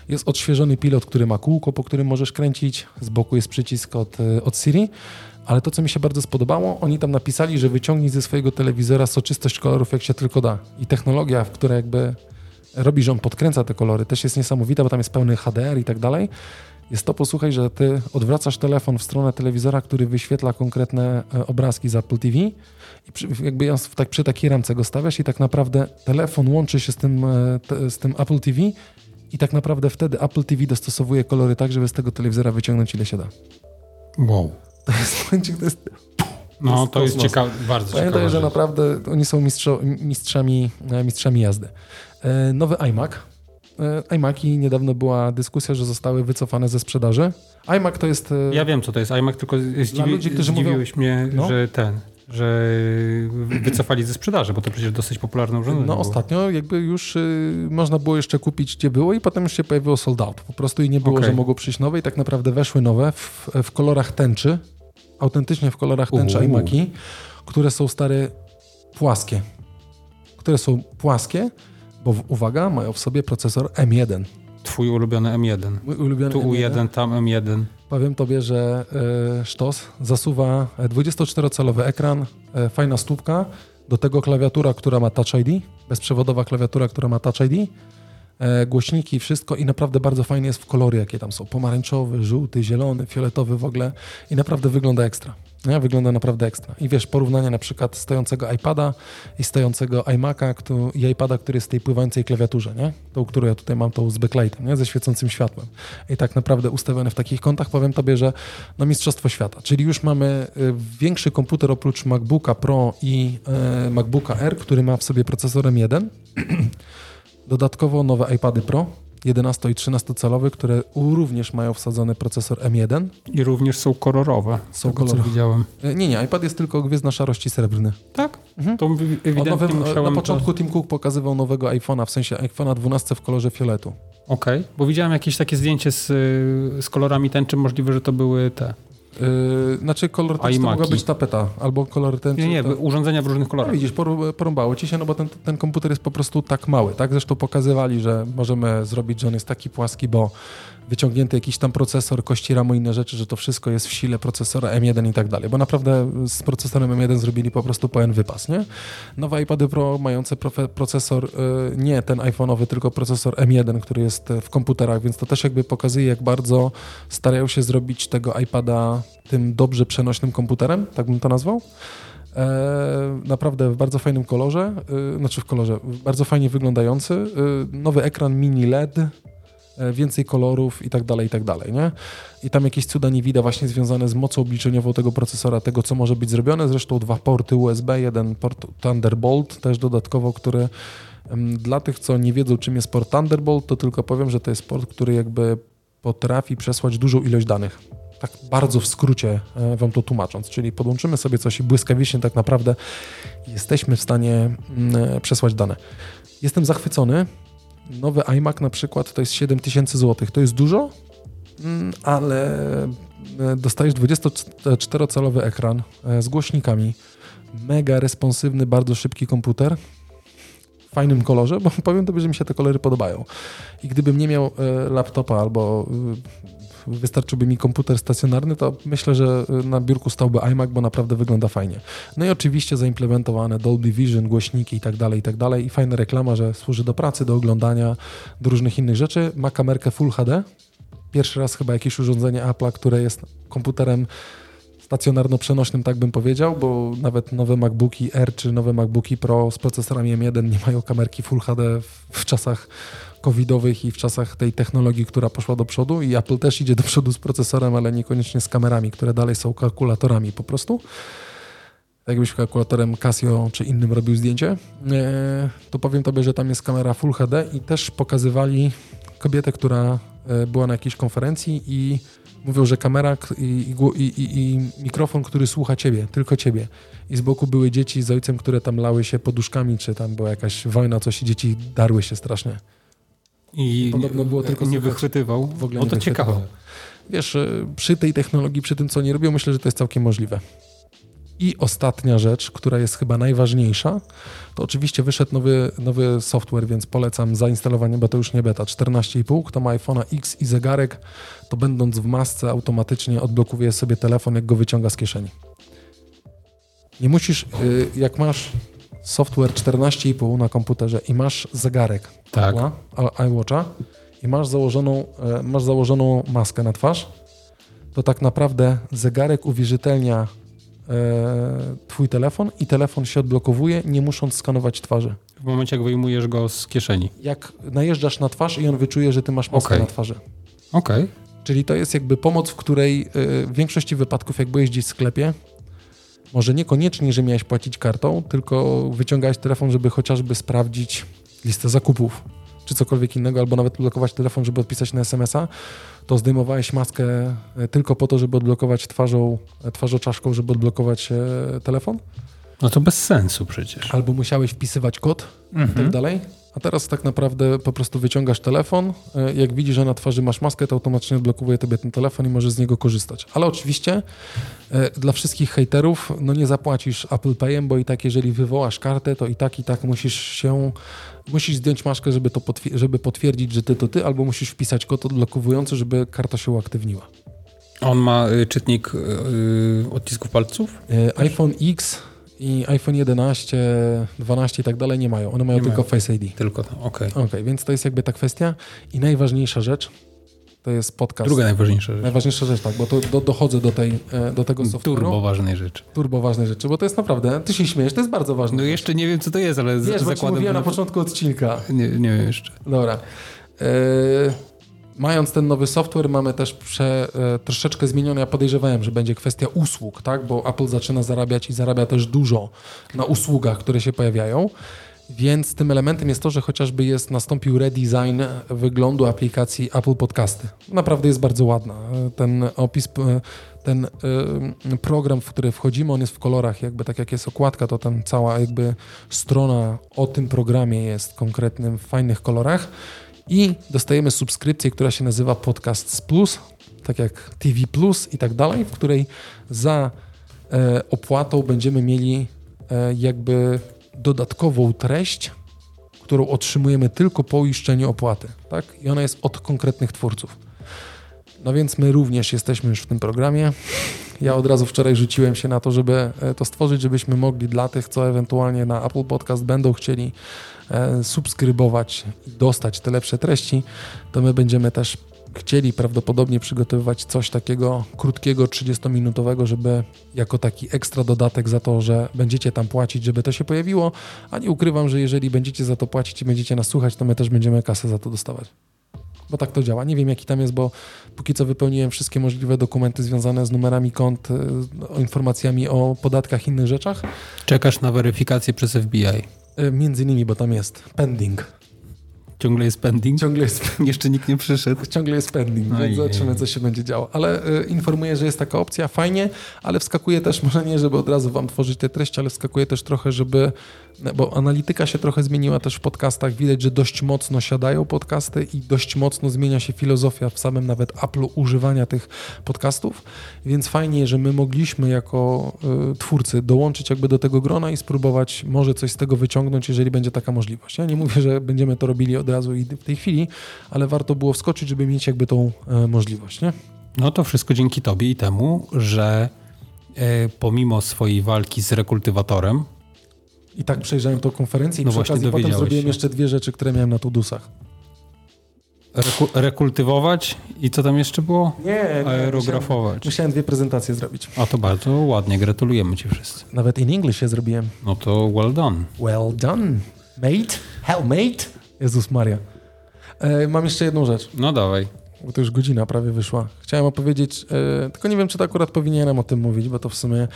jest odświeżony pilot, który ma kółko, po którym możesz kręcić, z boku jest przycisk od, od Siri, ale to, co mi się bardzo spodobało, oni tam napisali, że wyciągnij ze swojego telewizora soczystość kolorów, jak się tylko da. I technologia, w której jakby robi, że on podkręca te kolory, też jest niesamowita, bo tam jest pełny HDR i tak dalej. Jest to, posłuchaj, że ty odwracasz telefon w stronę telewizora, który wyświetla konkretne e, obrazki z Apple TV i przy, jakby ją tak, przy takiej ramce go stawiasz i tak naprawdę telefon łączy się z tym, e, z tym Apple TV i tak naprawdę wtedy Apple TV dostosowuje kolory tak, żeby z tego telewizora wyciągnąć ile się da. Wow. To jest, to jest No jest to jest kosmos. ciekawe, bardzo ciekawe. Pamiętaj, że naprawdę oni są mistrzo, mistrzami, e, mistrzami jazdy. E, Nowy iMac. E, iMaki niedawno była dyskusja, że zostały wycofane ze sprzedaży. iMac to jest. Ja wiem, co to jest iMac, tylko zdziwi, ludzi, którzy zdziwiłeś mnie, No. że ten, że wycofali ze sprzedaży, bo to przecież dosyć popularne urządzenie No było. ostatnio jakby już y, można było jeszcze kupić gdzie było i potem już się pojawiło sold out. Po prostu i nie było, Okej. że mogło przyjść nowe i tak naprawdę weszły nowe w, w kolorach tęczy, autentycznie w kolorach tęczy Uuu. iMaki, które są stare płaskie. Które są płaskie, bo uwaga, mają w sobie procesor M1. Twój ulubiony M1. Mój ulubiony Tu M1. U1, tam M1. Powiem tobie, że e, sztos zasuwa e, 24-calowy ekran, e, fajna stópka, do tego klawiatura, która ma Touch ID, bezprzewodowa klawiatura, która ma Touch ID, e, głośniki, wszystko i naprawdę bardzo fajnie jest w kolory, jakie tam są. Pomarańczowy, żółty, zielony, fioletowy w ogóle i naprawdę wygląda ekstra. Nie? Wygląda naprawdę ekstra. I wiesz, porównanie na przykład stojącego iPada i stojącego iMac'a któ- i iPada, który jest w tej pływającej klawiaturze, nie? Tą, którą ja tutaj mam, tą z backlightem, nie? Ze świecącym światłem. I tak naprawdę ustawione w takich kątach, powiem tobie, że no mistrzostwo świata. Czyli już mamy y, większy komputer oprócz MacBooka Pro i y, MacBooka R, który ma w sobie procesor M1. Dodatkowo nowe iPady Pro, 11 i 13 calowe, które również mają wsadzony procesor M1. I również są kolorowe. Są tego, kolorowe. widziałem. Y, Nie, nie, iPad jest tylko gwiezdna szarości srebrny. Tak? Mhm. To ewidentnie nowym, na to- początku Tim Cook pokazywał nowego iPhone'a, w sensie iPhone'a 12 w kolorze fioletu. Okej, bo widziałem jakieś takie zdjęcie z, y, z kolorami tęczy, możliwe, że to były te. Yy, znaczy kolor tęczy to mogła być tapeta, albo kolor tęczy. Nie, nie, to... urządzenia w różnych No kolorach. widzisz, porą- porąbało ci się, no bo ten, ten komputer jest po prostu tak mały, tak? Zresztą pokazywali, że możemy zrobić, że on jest taki płaski, bo wyciągnięty jakiś tam procesor, kości ramu i inne rzeczy, że to wszystko jest w sile procesora M1 i tak dalej, bo naprawdę z procesorem M1 zrobili po prostu pełen wypas, nie? Nowe iPady Pro mające procesor, y, nie ten iPhone'owy, tylko procesor M1, który jest e, w komputerach, więc to też jakby pokazuje, jak bardzo starają się zrobić tego iPada tym dobrze przenośnym komputerem, tak bym to nazwał. E, naprawdę w bardzo fajnym kolorze, y, znaczy w kolorze, bardzo fajnie wyglądający. y, nowy ekran mini LED, więcej kolorów i tak dalej, i tak dalej, nie? I tam jakieś cuda nie widać właśnie związane z mocą obliczeniową tego procesora, tego co może być zrobione. Zresztą dwa porty USB, jeden port Thunderbolt też dodatkowo, który dla tych, co nie wiedzą czym jest port Thunderbolt, to tylko powiem, że to jest port, który jakby potrafi przesłać dużą ilość danych tak bardzo w skrócie e, wam to tłumacząc, czyli podłączymy sobie coś i błyskawicznie tak naprawdę jesteśmy w stanie mm, e, przesłać dane. Jestem zachwycony. Nowy iMac na przykład to jest 7000 zł. To jest dużo, mm, ale e, dostajesz 24-calowy ekran e, z głośnikami. mega responsywny, bardzo szybki komputer w fajnym kolorze, bo powiem tobie, że mi się te kolory podobają. I gdybym nie miał e, laptopa albo wystarczyłby mi komputer stacjonarny, to myślę, że na biurku stałby iMac, bo naprawdę wygląda fajnie. No i oczywiście zaimplementowane Dolby Vision, głośniki i tak dalej, i tak dalej. I fajna reklama, że służy do pracy, do oglądania, do różnych innych rzeczy. Ma kamerkę Full HD. Pierwszy raz chyba jakieś urządzenie Apple'a, które jest komputerem stacjonarno-przenośnym, tak bym powiedział, bo nawet nowe MacBooki R czy nowe MacBooki Pro z procesorami M1 nie mają kamerki Full HD w, w czasach covidowych i w czasach tej technologii, która poszła do przodu i Apple też idzie do przodu z procesorem, ale niekoniecznie z kamerami, które dalej są kalkulatorami po prostu. Jakbyś kalkulatorem Casio czy innym robił zdjęcie, e, to powiem tobie, że tam jest kamera Full HD i też pokazywali kobietę, która e, była na jakiejś konferencji i mówią, że kamera i, i, i, i, mikrofon, który słucha ciebie, tylko ciebie. I z boku były dzieci z ojcem, które tam lały się poduszkami, czy tam była jakaś wojna, coś i dzieci darły się strasznie. I podobno było tylko nie wychwytywał. W ogóle o to ciekawe. Wiesz, e, przy tej technologii, przy tym, co nie robią, myślę, że to jest całkiem możliwe. I ostatnia rzecz, która jest chyba najważniejsza, to oczywiście wyszedł nowy, nowy software, więc polecam zainstalowanie, bo to już nie beta. 14,5, kto ma iPhone'a X i zegarek, to będąc w masce automatycznie odblokuje sobie telefon, jak go wyciąga z kieszeni. Nie musisz, y, jak masz software 14,5 na komputerze i masz zegarek tak. iWatcha i masz założoną, e, masz założoną maskę na twarz, to tak naprawdę zegarek uwierzytelnia E, twój telefon i telefon się odblokowuje, nie musząc skanować twarzy. W momencie, jak wyjmujesz go z kieszeni. Jak najeżdżasz na twarz i on wyczuje, że ty masz maskę okay. na twarzy. Okej. Okay. Czyli to jest jakby pomoc, w której e, w większości wypadków, jak byłeś gdzieś w sklepie, może niekoniecznie, że miałeś płacić kartą, tylko wyciągałeś telefon, żeby chociażby sprawdzić listę zakupów czy cokolwiek innego, albo nawet blokować telefon, żeby odpisać na SMS-a, to zdejmowałeś maskę e, tylko po to, żeby odblokować twarzą, e, twarzoczaszką, żeby odblokować e, telefon? No to bez sensu przecież. Albo musiałeś wpisywać kod mhm. i tak mhm. dalej. A teraz tak naprawdę po prostu wyciągasz telefon, jak widzisz, że na twarzy masz maskę, to automatycznie odblokuje tobie ten telefon i możesz z niego korzystać. Ale oczywiście dla wszystkich hejterów, no nie zapłacisz Apple Payem, bo i tak jeżeli wywołasz kartę, to i tak i tak musisz się musisz zdjąć maskę, żeby, to potwier żeby potwierdzić, że ty to ty, albo musisz wpisać kod odblokowujący, żeby karta się uaktywniła. On ma y, czytnik y, y odcisków palców? Y, iPhone X i iPhone 11, 12 i tak dalej nie mają. One mają nie tylko mają. Face ID. Tylko to, okej. Okay. okay. więc to jest jakby ta kwestia. I najważniejsza rzecz, to jest podcast. Druga najważniejsza rzecz. Najważniejsza rzecz, tak, bo to do, dochodzę do, tej, e, do tego software'u. Turbo ważnej rzeczy. Turbo ważnej rzeczy, bo to jest naprawdę, ty się śmiejesz, to jest bardzo ważne. No jeszcze nie wiem, co to jest, ale Wiesz, zakładam... mówiłem na początku odcinka. Nie, nie wiem jeszcze. Dobra. E, mając ten nowy software, mamy też prze, e, troszeczkę zmienione. Ja podejrzewałem, że będzie kwestia usług, tak? bo Apple zaczyna zarabiać i zarabia też dużo na usługach, które się pojawiają. Więc tym elementem jest to, że chociażby jest, nastąpił redesign wyglądu aplikacji Apple Podcasty. Naprawdę jest bardzo ładna. Ten opis, ten y, program, w który wchodzimy, on jest w kolorach, jakby tak jak jest okładka, to tam cała jakby strona o tym programie jest konkretnym, w fajnych kolorach. I dostajemy subskrypcję, która się nazywa Podcasts Plus, tak jak TV Plus i tak dalej, w której za e, opłatą będziemy mieli e, jakby dodatkową treść, którą otrzymujemy tylko po uiszczeniu opłaty. Tak? I ona jest od konkretnych twórców. No więc my również jesteśmy już w tym programie. Ja od razu wczoraj rzuciłem się na to, żeby e, to stworzyć, żebyśmy mogli dla tych, co ewentualnie na Apple Podcast będą chcieli subskrybować i dostać te lepsze treści, to my będziemy też chcieli prawdopodobnie przygotowywać coś takiego krótkiego, 30-minutowego, żeby jako taki ekstra dodatek za to, że będziecie tam płacić, żeby to się pojawiło, a nie ukrywam, że jeżeli będziecie za to płacić i będziecie nas słuchać, to my też będziemy kasę za to dostawać. Bo tak to działa. Nie wiem, jaki tam jest, bo póki co wypełniłem wszystkie możliwe dokumenty związane z numerami kont, y, informacjami o podatkach innych rzeczach. Czekasz na weryfikację przez FBI? Y, między innymi, bo tam jest pending. Ciągle jest pending? Ciągle jest Jeszcze nikt nie przyszedł. ciągle jest pending, Ojej. więc zobaczymy, co się będzie działo. Ale y, informuję, że jest taka opcja, fajnie, ale wskakuje też, może nie, żeby od razu wam tworzyć te treści, ale wskakuje też trochę, żeby, bo analityka się trochę zmieniła też w podcastach. Widać, że dość mocno siadają podcasty i dość mocno zmienia się filozofia w samym nawet Apple'u używania tych podcastów, więc fajnie, że my mogliśmy jako y, twórcy dołączyć jakby do tego grona i spróbować może coś z tego wyciągnąć, jeżeli będzie taka możliwość. Ja nie mówię, że będziemy to robili od razu i w tej chwili, ale warto było wskoczyć, żeby mieć jakby tą e, możliwość, nie? No to wszystko dzięki tobie i temu, że e, pomimo swojej walki z rekultywatorem, I tak przejrzałem tą konferencję i No przy okazji potem zrobiłem się. jeszcze dwie rzeczy, które miałem na tudusach. reku, rekultywować i co tam jeszcze było? Nie, Aerografować. Musiałem dwie prezentacje zrobić. A to bardzo ładnie, gratulujemy ci wszyscy. Nawet in English je zrobiłem. No to well done. Well done, mate. Hell, mate. Jezus Maria. E, mam jeszcze jedną rzecz, No dawaj. bo to już godzina prawie wyszła. Chciałem opowiedzieć, e, tylko nie wiem, czy to akurat powinienem o tym mówić, bo to w sumie,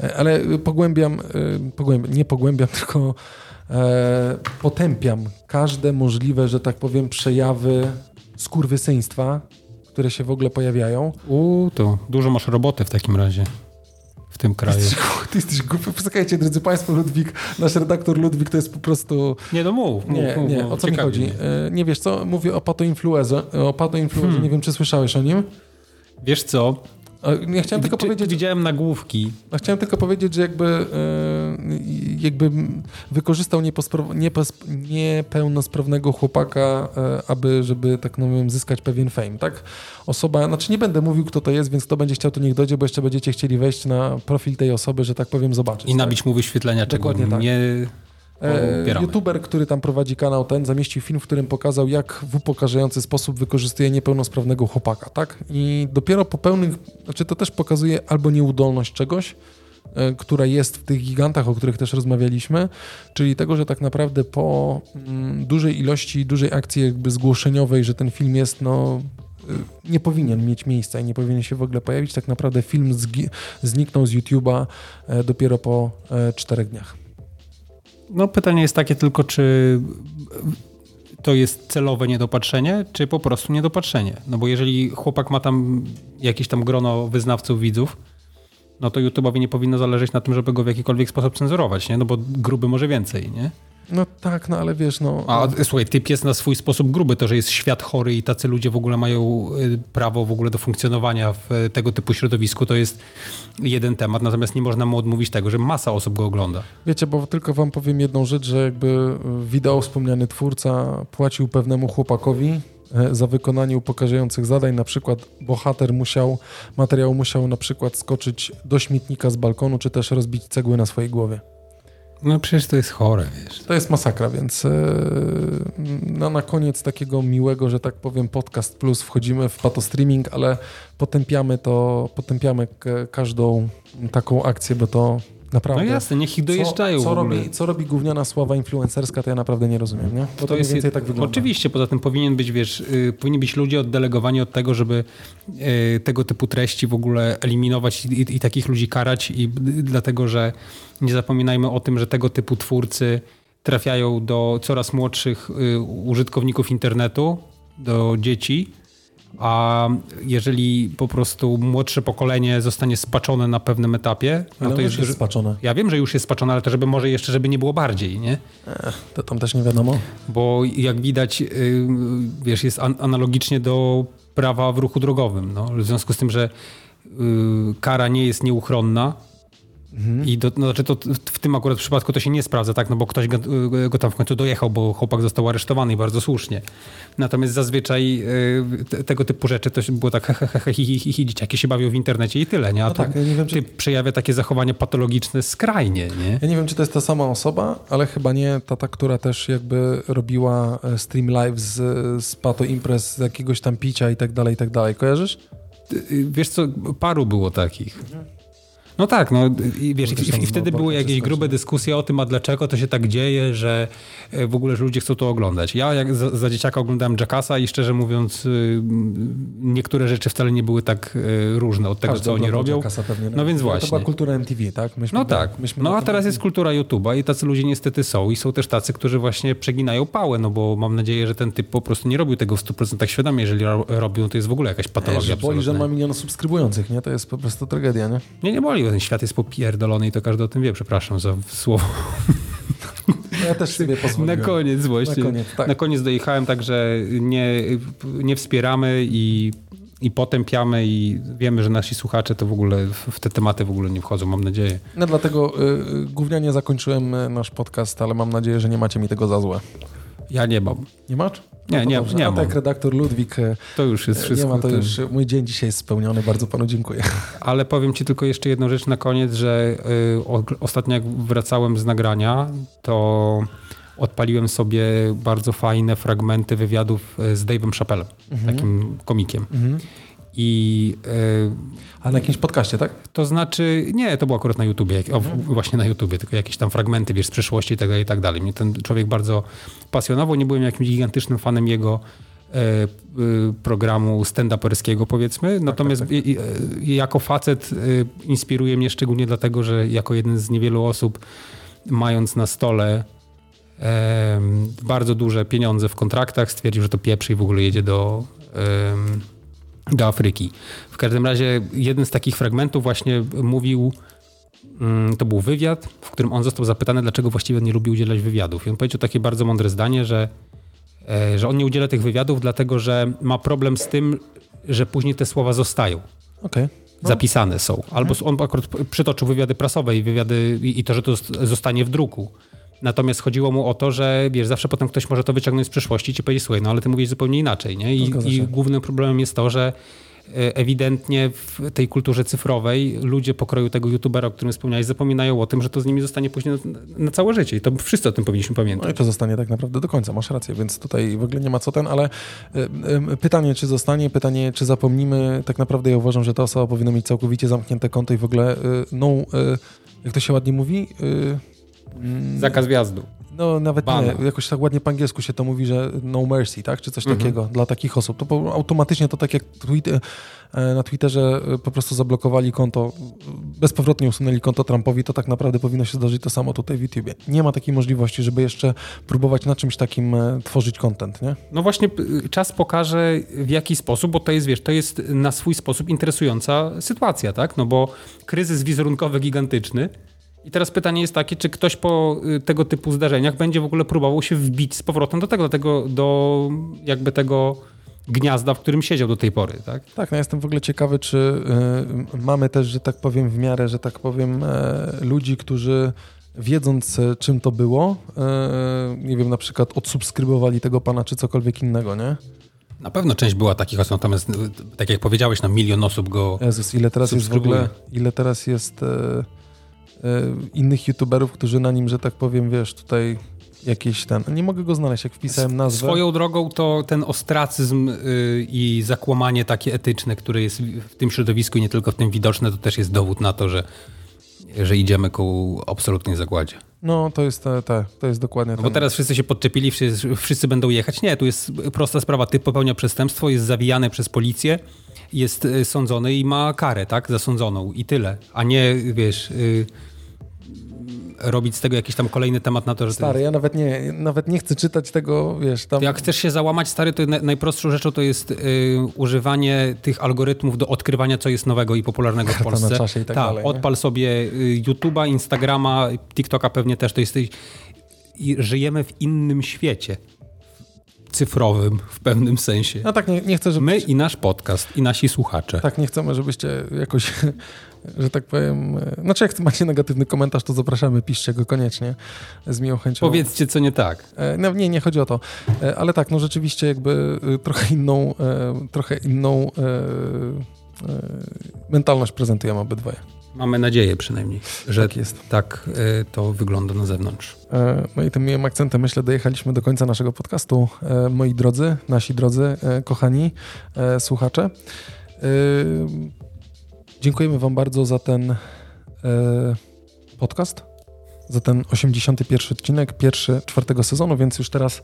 e, ale pogłębiam, e, pogłębiam nie pogłębiam, tylko e, potępiam każde możliwe, że tak powiem, przejawy skurwysyństwa, które się w ogóle pojawiają. U, to dużo masz roboty w takim razie w tym kraju. Ty jesteś głupi. Posłuchajcie, drodzy Państwo, Ludwik, nasz redaktor Ludwik to jest po prostu... Nie, no mów. mów, Nie, mów, nie, o co mi chodzi? E, Nie wiesz co? Mówię o patoinfluenza. O patoinfluenza, nie wiem, czy słyszałeś o nim? Wiesz co? Nie chciałem tylko Czy- powiedzieć, Widziałem nagłówki. chciałem tylko powiedzieć, że jakby, e, jakby wykorzystał niepełnosprawnego chłopaka, e, aby, żeby tak no wiem, zyskać pewien fame, tak? Osoba, znaczy nie będę mówił, kto to jest, więc kto będzie chciał, to niech dojdzie, bo jeszcze będziecie chcieli wejść na profil tej osoby, że tak powiem, zobaczyć. I nabić mu wyświetlenia, czego Dokładnie tak. nie E. YouTuber, który tam prowadzi kanał ten, zamieścił film, w którym pokazał, jak w upokarzający sposób wykorzystuje niepełnosprawnego chłopaka, tak? I dopiero po pełnych, znaczy to też pokazuje albo nieudolność czegoś, e, która jest w tych gigantach, o których też rozmawialiśmy, czyli tego, że tak naprawdę po mm, dużej ilości, dużej akcji jakby zgłoszeniowej, że ten film jest, no y, nie powinien mieć miejsca i nie powinien się w ogóle pojawić. Tak naprawdę film zniknął z YouTube'a e, dopiero po e, czterech dniach. No pytanie jest takie tylko, czy to jest celowe niedopatrzenie, czy po prostu niedopatrzenie. No bo jeżeli chłopak ma tam jakieś tam grono wyznawców, widzów, no to YouTube'owi nie powinno zależeć na tym, żeby go w jakikolwiek sposób cenzurować, nie? No bo gruby może więcej, nie? No tak, no ale wiesz, no... A słuchaj, typ jest na swój sposób gruby. To, że jest świat chory i tacy ludzie w ogóle mają y, prawo w ogóle do funkcjonowania w y, tego typu środowisku, to jest jeden temat. Natomiast nie można mu odmówić tego, że masa osób go ogląda. Wiecie, bo tylko wam powiem jedną rzecz, że jakby wideo wspomniany twórca płacił pewnemu chłopakowi e, za wykonanie upokarzających zadań, na przykład bohater musiał, materiał musiał na przykład skoczyć do śmietnika z balkonu, czy też rozbić cegły na swojej głowie. No przecież to jest chore, wiesz. To jest masakra, więc e, no, na koniec takiego miłego, że tak powiem, podcast plus wchodzimy w patostreaming, ale potępiamy to, potępiamy każdą taką akcję, bo to naprawdę... No jasne, niech ich dojeżdżają Co, co, robi, co robi gówniana sława influencerska, to ja naprawdę nie rozumiem, nie? Bo to, mniej więcej tak wygląda. Oczywiście, poza tym powinien być, wiesz, y, powinni być ludzie oddelegowani od tego, żeby y, tego typu treści w ogóle eliminować i, i, i takich ludzi karać i y, dlatego, że nie zapominajmy o tym, że tego typu twórcy trafiają do coraz młodszych y, użytkowników internetu, do dzieci, a jeżeli po prostu młodsze pokolenie zostanie spaczone na pewnym etapie, no Ale to to jest... jest spaczone. Ja wiem, że już jest spaczone, ale to żeby może jeszcze, żeby nie było bardziej, nie? To tam też nie wiadomo. Bo jak widać, yy, wiesz, jest an analogicznie do prawa w ruchu drogowym. No. W związku z tym, że yy, kara nie jest nieuchronna i do, no, znaczy to w- tym akurat przypadku to się nie sprawdza, tak, no bo ktoś go, go tam w końcu dojechał, bo chłopak został aresztowany i bardzo słusznie. Natomiast zazwyczaj te, tego typu rzeczy to było tak he, he, he, he, hi, hi, dzieciaki się bawią w internecie i tyle, nie? A No tak, ja nie wiem, czy- przejawia takie zachowania patologiczne skrajnie, nie? Ja nie wiem, czy to jest ta sama osoba, ale chyba nie ta, ta która też jakby robiła e, stream live z, z Pato Imprez, z jakiegoś tam picia i tak dalej, i tak dalej. Kojarzysz? Y, Wiesz co, paru było takich. No tak, no i wiesz, i, i, wtedy no, były jakieś grube dyskusje o tym, a dlaczego to się tak dzieje, że e, w ogóle, że ludzie chcą to oglądać. Ja jak za, za dzieciaka oglądałem Jackasa i szczerze mówiąc y, niektóre rzeczy wcale nie były tak y, różne od tego, Każdy co oni robią. Pewnie, No więc To była właśnie. kultura MTV, tak? Myśmy No byli- tak. No a teraz jest kultura YouTube'a i tacy ludzie niestety są i są też tacy, którzy właśnie przeginają pałę, no bo mam nadzieję, że ten typ po prostu nie robił tego w 100% świadomie. Jeżeli ro- robią, to jest w ogóle jakaś Wiesz, patologia że boli, że ma milion subskrybujących, nie? To jest po prostu tragedia, nie? Nie, nie boli, ten świat jest popierdolony i to każdy o tym wie. Przepraszam za słowo. Ja też sobie Na pozwoliłem. koniec właśnie. Na koniec, tak. Na koniec dojechałem, także nie, nie wspieramy i, i potępiamy i wiemy, że nasi słuchacze to w ogóle w te tematy w ogóle nie wchodzą, mam nadzieję. No dlatego y, y, gównianie zakończyłem y, nasz podcast, ale mam nadzieję, że nie macie mi tego za złe. Ja nie mam. Nie masz? Nie, No nie- nie A mam. tak redaktor Ludwik, y, To już jest wszystko. nie ma to ten- już, mój dzień dzisiaj jest spełniony, bardzo panu dziękuję. Ale powiem ci tylko jeszcze jedną rzecz na koniec, że y, o, ostatnio jak wracałem z nagrania, to odpaliłem sobie bardzo fajne fragmenty wywiadów z Dave'em Chappellem, takim komikiem. I y, A na jakimś podcaście, tak? To znaczy, nie, to było akurat na YouTubie, o, właśnie na YouTubie, tylko jakieś tam fragmenty, wiesz, z przeszłości i tak dalej, i tak dalej. Mnie ten człowiek bardzo pasjonował, nie byłem jakimś gigantycznym fanem jego e, e, programu stand-uperskiego, powiedzmy, natomiast tak. i, e, jako facet inspiruje mnie szczególnie dlatego, że jako jeden z niewielu osób, mając na stole bardzo duże pieniądze w kontraktach, stwierdził, że to pieprzy i w ogóle jedzie do, do Afryki. W każdym razie jeden z takich fragmentów właśnie mówił, mm, to był wywiad, w którym on został zapytany, dlaczego właściwie nie lubi udzielać wywiadów. I on powiedział takie bardzo mądre zdanie, że, e, że on nie udziela tych wywiadów, dlatego że ma problem z tym, że później te słowa zostają Okej. No. zapisane są. Albo on akurat przytoczył wywiady prasowe i wywiady i, to, że to zost- zostanie w druku. Natomiast chodziło mu o to, że wiesz, zawsze potem ktoś może to wyciągnąć z przyszłości i ci powiedzieć, słuchaj, no ale ty mówisz zupełnie inaczej, nie? I, i głównym problemem jest to, że e, ewidentnie w tej kulturze cyfrowej ludzie pokroju tego youtubera, o którym wspomniałeś, zapominają o tym, że to z nimi zostanie później na, na całe życie. I to wszyscy o tym powinniśmy No pamiętać. i to zostanie tak naprawdę do końca, masz rację, więc tutaj w ogóle nie ma co ten, ale y, pytanie, czy zostanie, pytanie, czy zapomnimy, tak naprawdę ja uważam, że ta osoba powinna mieć całkowicie zamknięte konto i w ogóle, y, no, jak to się ładnie mówi, y, mm, Zakaz wjazdu. no nawet Ban. nie, jakoś tak ładnie po angielsku się to mówi, że no mercy, tak, czy coś Mhm. takiego dla takich osób, to po, automatycznie to tak jak tweet, e, na Twitterze e, po prostu zablokowali konto, bezpowrotnie usunęli konto Trumpowi, to tak naprawdę powinno się zdarzyć to samo tutaj w YouTubie. Nie ma takiej możliwości, żeby jeszcze próbować na czymś takim e, tworzyć content, nie? No właśnie czas pokaże w jaki sposób, bo to jest, wiesz, to jest na swój sposób interesująca sytuacja, tak? No bo kryzys wizerunkowy gigantyczny i teraz pytanie jest takie, czy ktoś po y, tego typu zdarzeniach będzie w ogóle próbował się wbić z powrotem do tego, do tego, do jakby tego gniazda, w którym siedział do tej pory, tak? Tak, no jestem w ogóle ciekawy, czy y, mamy też, że tak powiem, w miarę, że tak powiem, e, ludzi, którzy wiedząc e, czym to było, e, nie wiem, na przykład odsubskrybowali tego pana, czy cokolwiek innego, nie? Na pewno część była takich osób, natomiast tak jak powiedziałeś, na milion osób go... Jezus, ile teraz jest w ogóle, ile teraz jest innych youtuberów, którzy na nim, że tak powiem, wiesz, tutaj jakieś ten, nie mogę go znaleźć, jak wpisałem nazwę. Swoją drogą to ten ostracyzm y, i zakłamanie takie etyczne, które jest w tym środowisku i nie tylko w tym widoczne, to też jest dowód na to, że, że idziemy ku absolutnej zagładzie. No, to jest, te, te, to jest dokładnie No bo teraz wszyscy się podczepili, wszyscy, wszyscy będą jechać. Nie, tu jest prosta sprawa. Ty popełnia przestępstwo, jest zawijany przez policję, jest y, sądzony i ma karę, tak? Zasądzoną i tyle. A nie, wiesz, y, robić z tego jakiś tam kolejny temat na to, że... Stary, ja nawet nie, nawet nie chcę czytać tego, wiesz, tam... Jak chcesz się załamać, stary, to na- najprostszą rzeczą to jest y, używanie tych algorytmów do odkrywania, co jest nowego i popularnego w Polsce. na czasie i tak Ta, dalej, nie? Odpal sobie y, YouTube'a, Instagrama, TikToka pewnie też. To jest, I żyjemy w innym świecie. Cyfrowym w pewnym sensie. No tak, nie, nie chcę, żeby... My i nasz podcast, i nasi słuchacze. Tak, nie chcemy, żebyście jakoś, że tak powiem... e, Znaczy, jak macie negatywny komentarz, to zapraszamy, piszcie go koniecznie z miłą chęcią. Powiedzcie, co nie tak. E, No, nie, nie chodzi o to. E, Ale tak, no rzeczywiście jakby e, trochę inną, e, trochę inną e, e, mentalność prezentujemy obydwoje. Mamy nadzieję przynajmniej, że Tak jest. tak to wygląda na zewnątrz. E, No i tym miłym akcentem myślę dojechaliśmy do końca naszego podcastu. E, Moi drodzy, nasi drodzy, e, kochani e, słuchacze. E, Dziękujemy Wam bardzo za ten, podcast za ten 81 odcinek, pierwszy czwartego sezonu, więc już teraz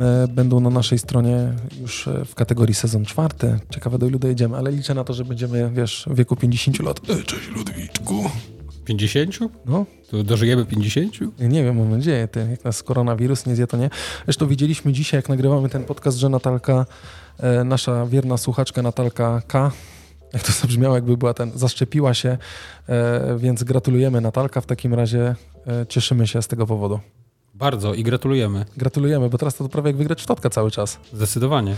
e, będą na naszej stronie już e, w kategorii sezon czwarty. Ciekawe do ilu dojedziemy, ale liczę na to, że będziemy, wiesz, w wieku 50 lat. E, cześć Ludwiczku. 50? No, To dożyjemy 50? ja nie wiem, mam nadzieję, ty, jak nas koronawirus nie zje, to nie. Zresztą widzieliśmy dzisiaj, jak nagrywamy ten podcast, że Natalka, e, nasza wierna słuchaczka Natalka K, jak to zabrzmiało, jakby była ten, zaszczepiła się, e, więc gratulujemy Natalka, w takim razie e, cieszymy się z tego powodu. Bardzo i gratulujemy. Gratulujemy, bo teraz to prawie jak wygrać w totka cały czas. Zdecydowanie.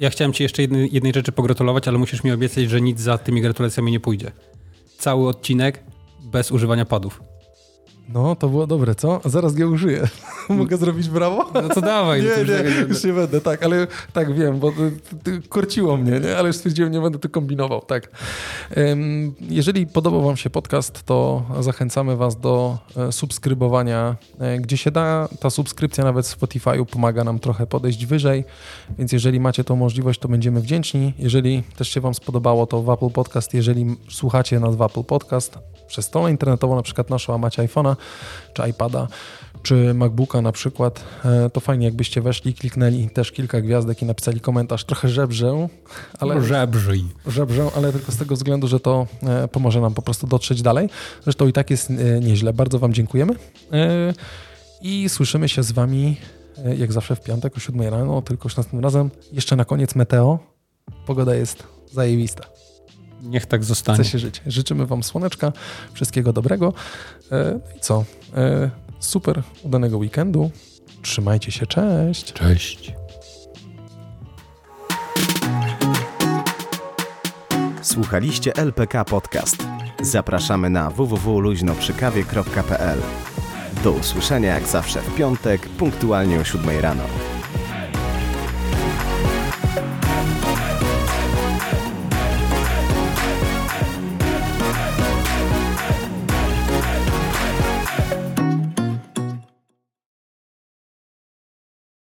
Ja chciałem ci jeszcze jednej, jednej rzeczy pogratulować, ale musisz mi obiecać, że nic za tymi gratulacjami nie pójdzie. Cały odcinek bez używania padów. No, to było dobre, co? Zaraz je użyję. Mogę zrobić brawo? No to dawaj. no Nie, tak- nie, już nie będę, tak, ale tak wiem, bo ty, ty, korciło mnie, nie? ale już stwierdziłem, nie będę tu kombinował, tak. Jeżeli podobał wam się podcast, to zachęcamy was do e, subskrybowania, e, gdzie się da. Ta subskrypcja nawet w Spotify'u pomaga nam trochę podejść wyżej, więc jeżeli macie tą możliwość, to będziemy wdzięczni. Jeżeli też się wam spodobało, to w Apple Podcast, jeżeli słuchacie nas w Apple Podcast, przez stronę internetową, na przykład naszą, a macie iPhone'a, czy iPada, czy MacBooka na przykład, e, to fajnie jakbyście weszli, kliknęli też kilka gwiazdek i napisali komentarz. Trochę żebrzę, ale, Żebrzyj. żebrzę, ale tylko z tego względu, że to e, pomoże nam po prostu dotrzeć dalej. Zresztą i tak jest e, nieźle. Bardzo wam dziękujemy. I słyszymy się z wami jak zawsze w piątek o 7 rano, tylko już następnym razem. Jeszcze na koniec meteo. Pogoda jest zajebista. Niech tak zostanie. Chce się żyć. Życzymy Wam słoneczka, wszystkiego dobrego. E, No i co? E, Super udanego weekendu. Trzymajcie się, cześć. Cześć. Słuchaliście LPK Podcast. Zapraszamy na www.luźnoprzykawie.pl. Do usłyszenia jak zawsze w piątek, punktualnie o 7 rano.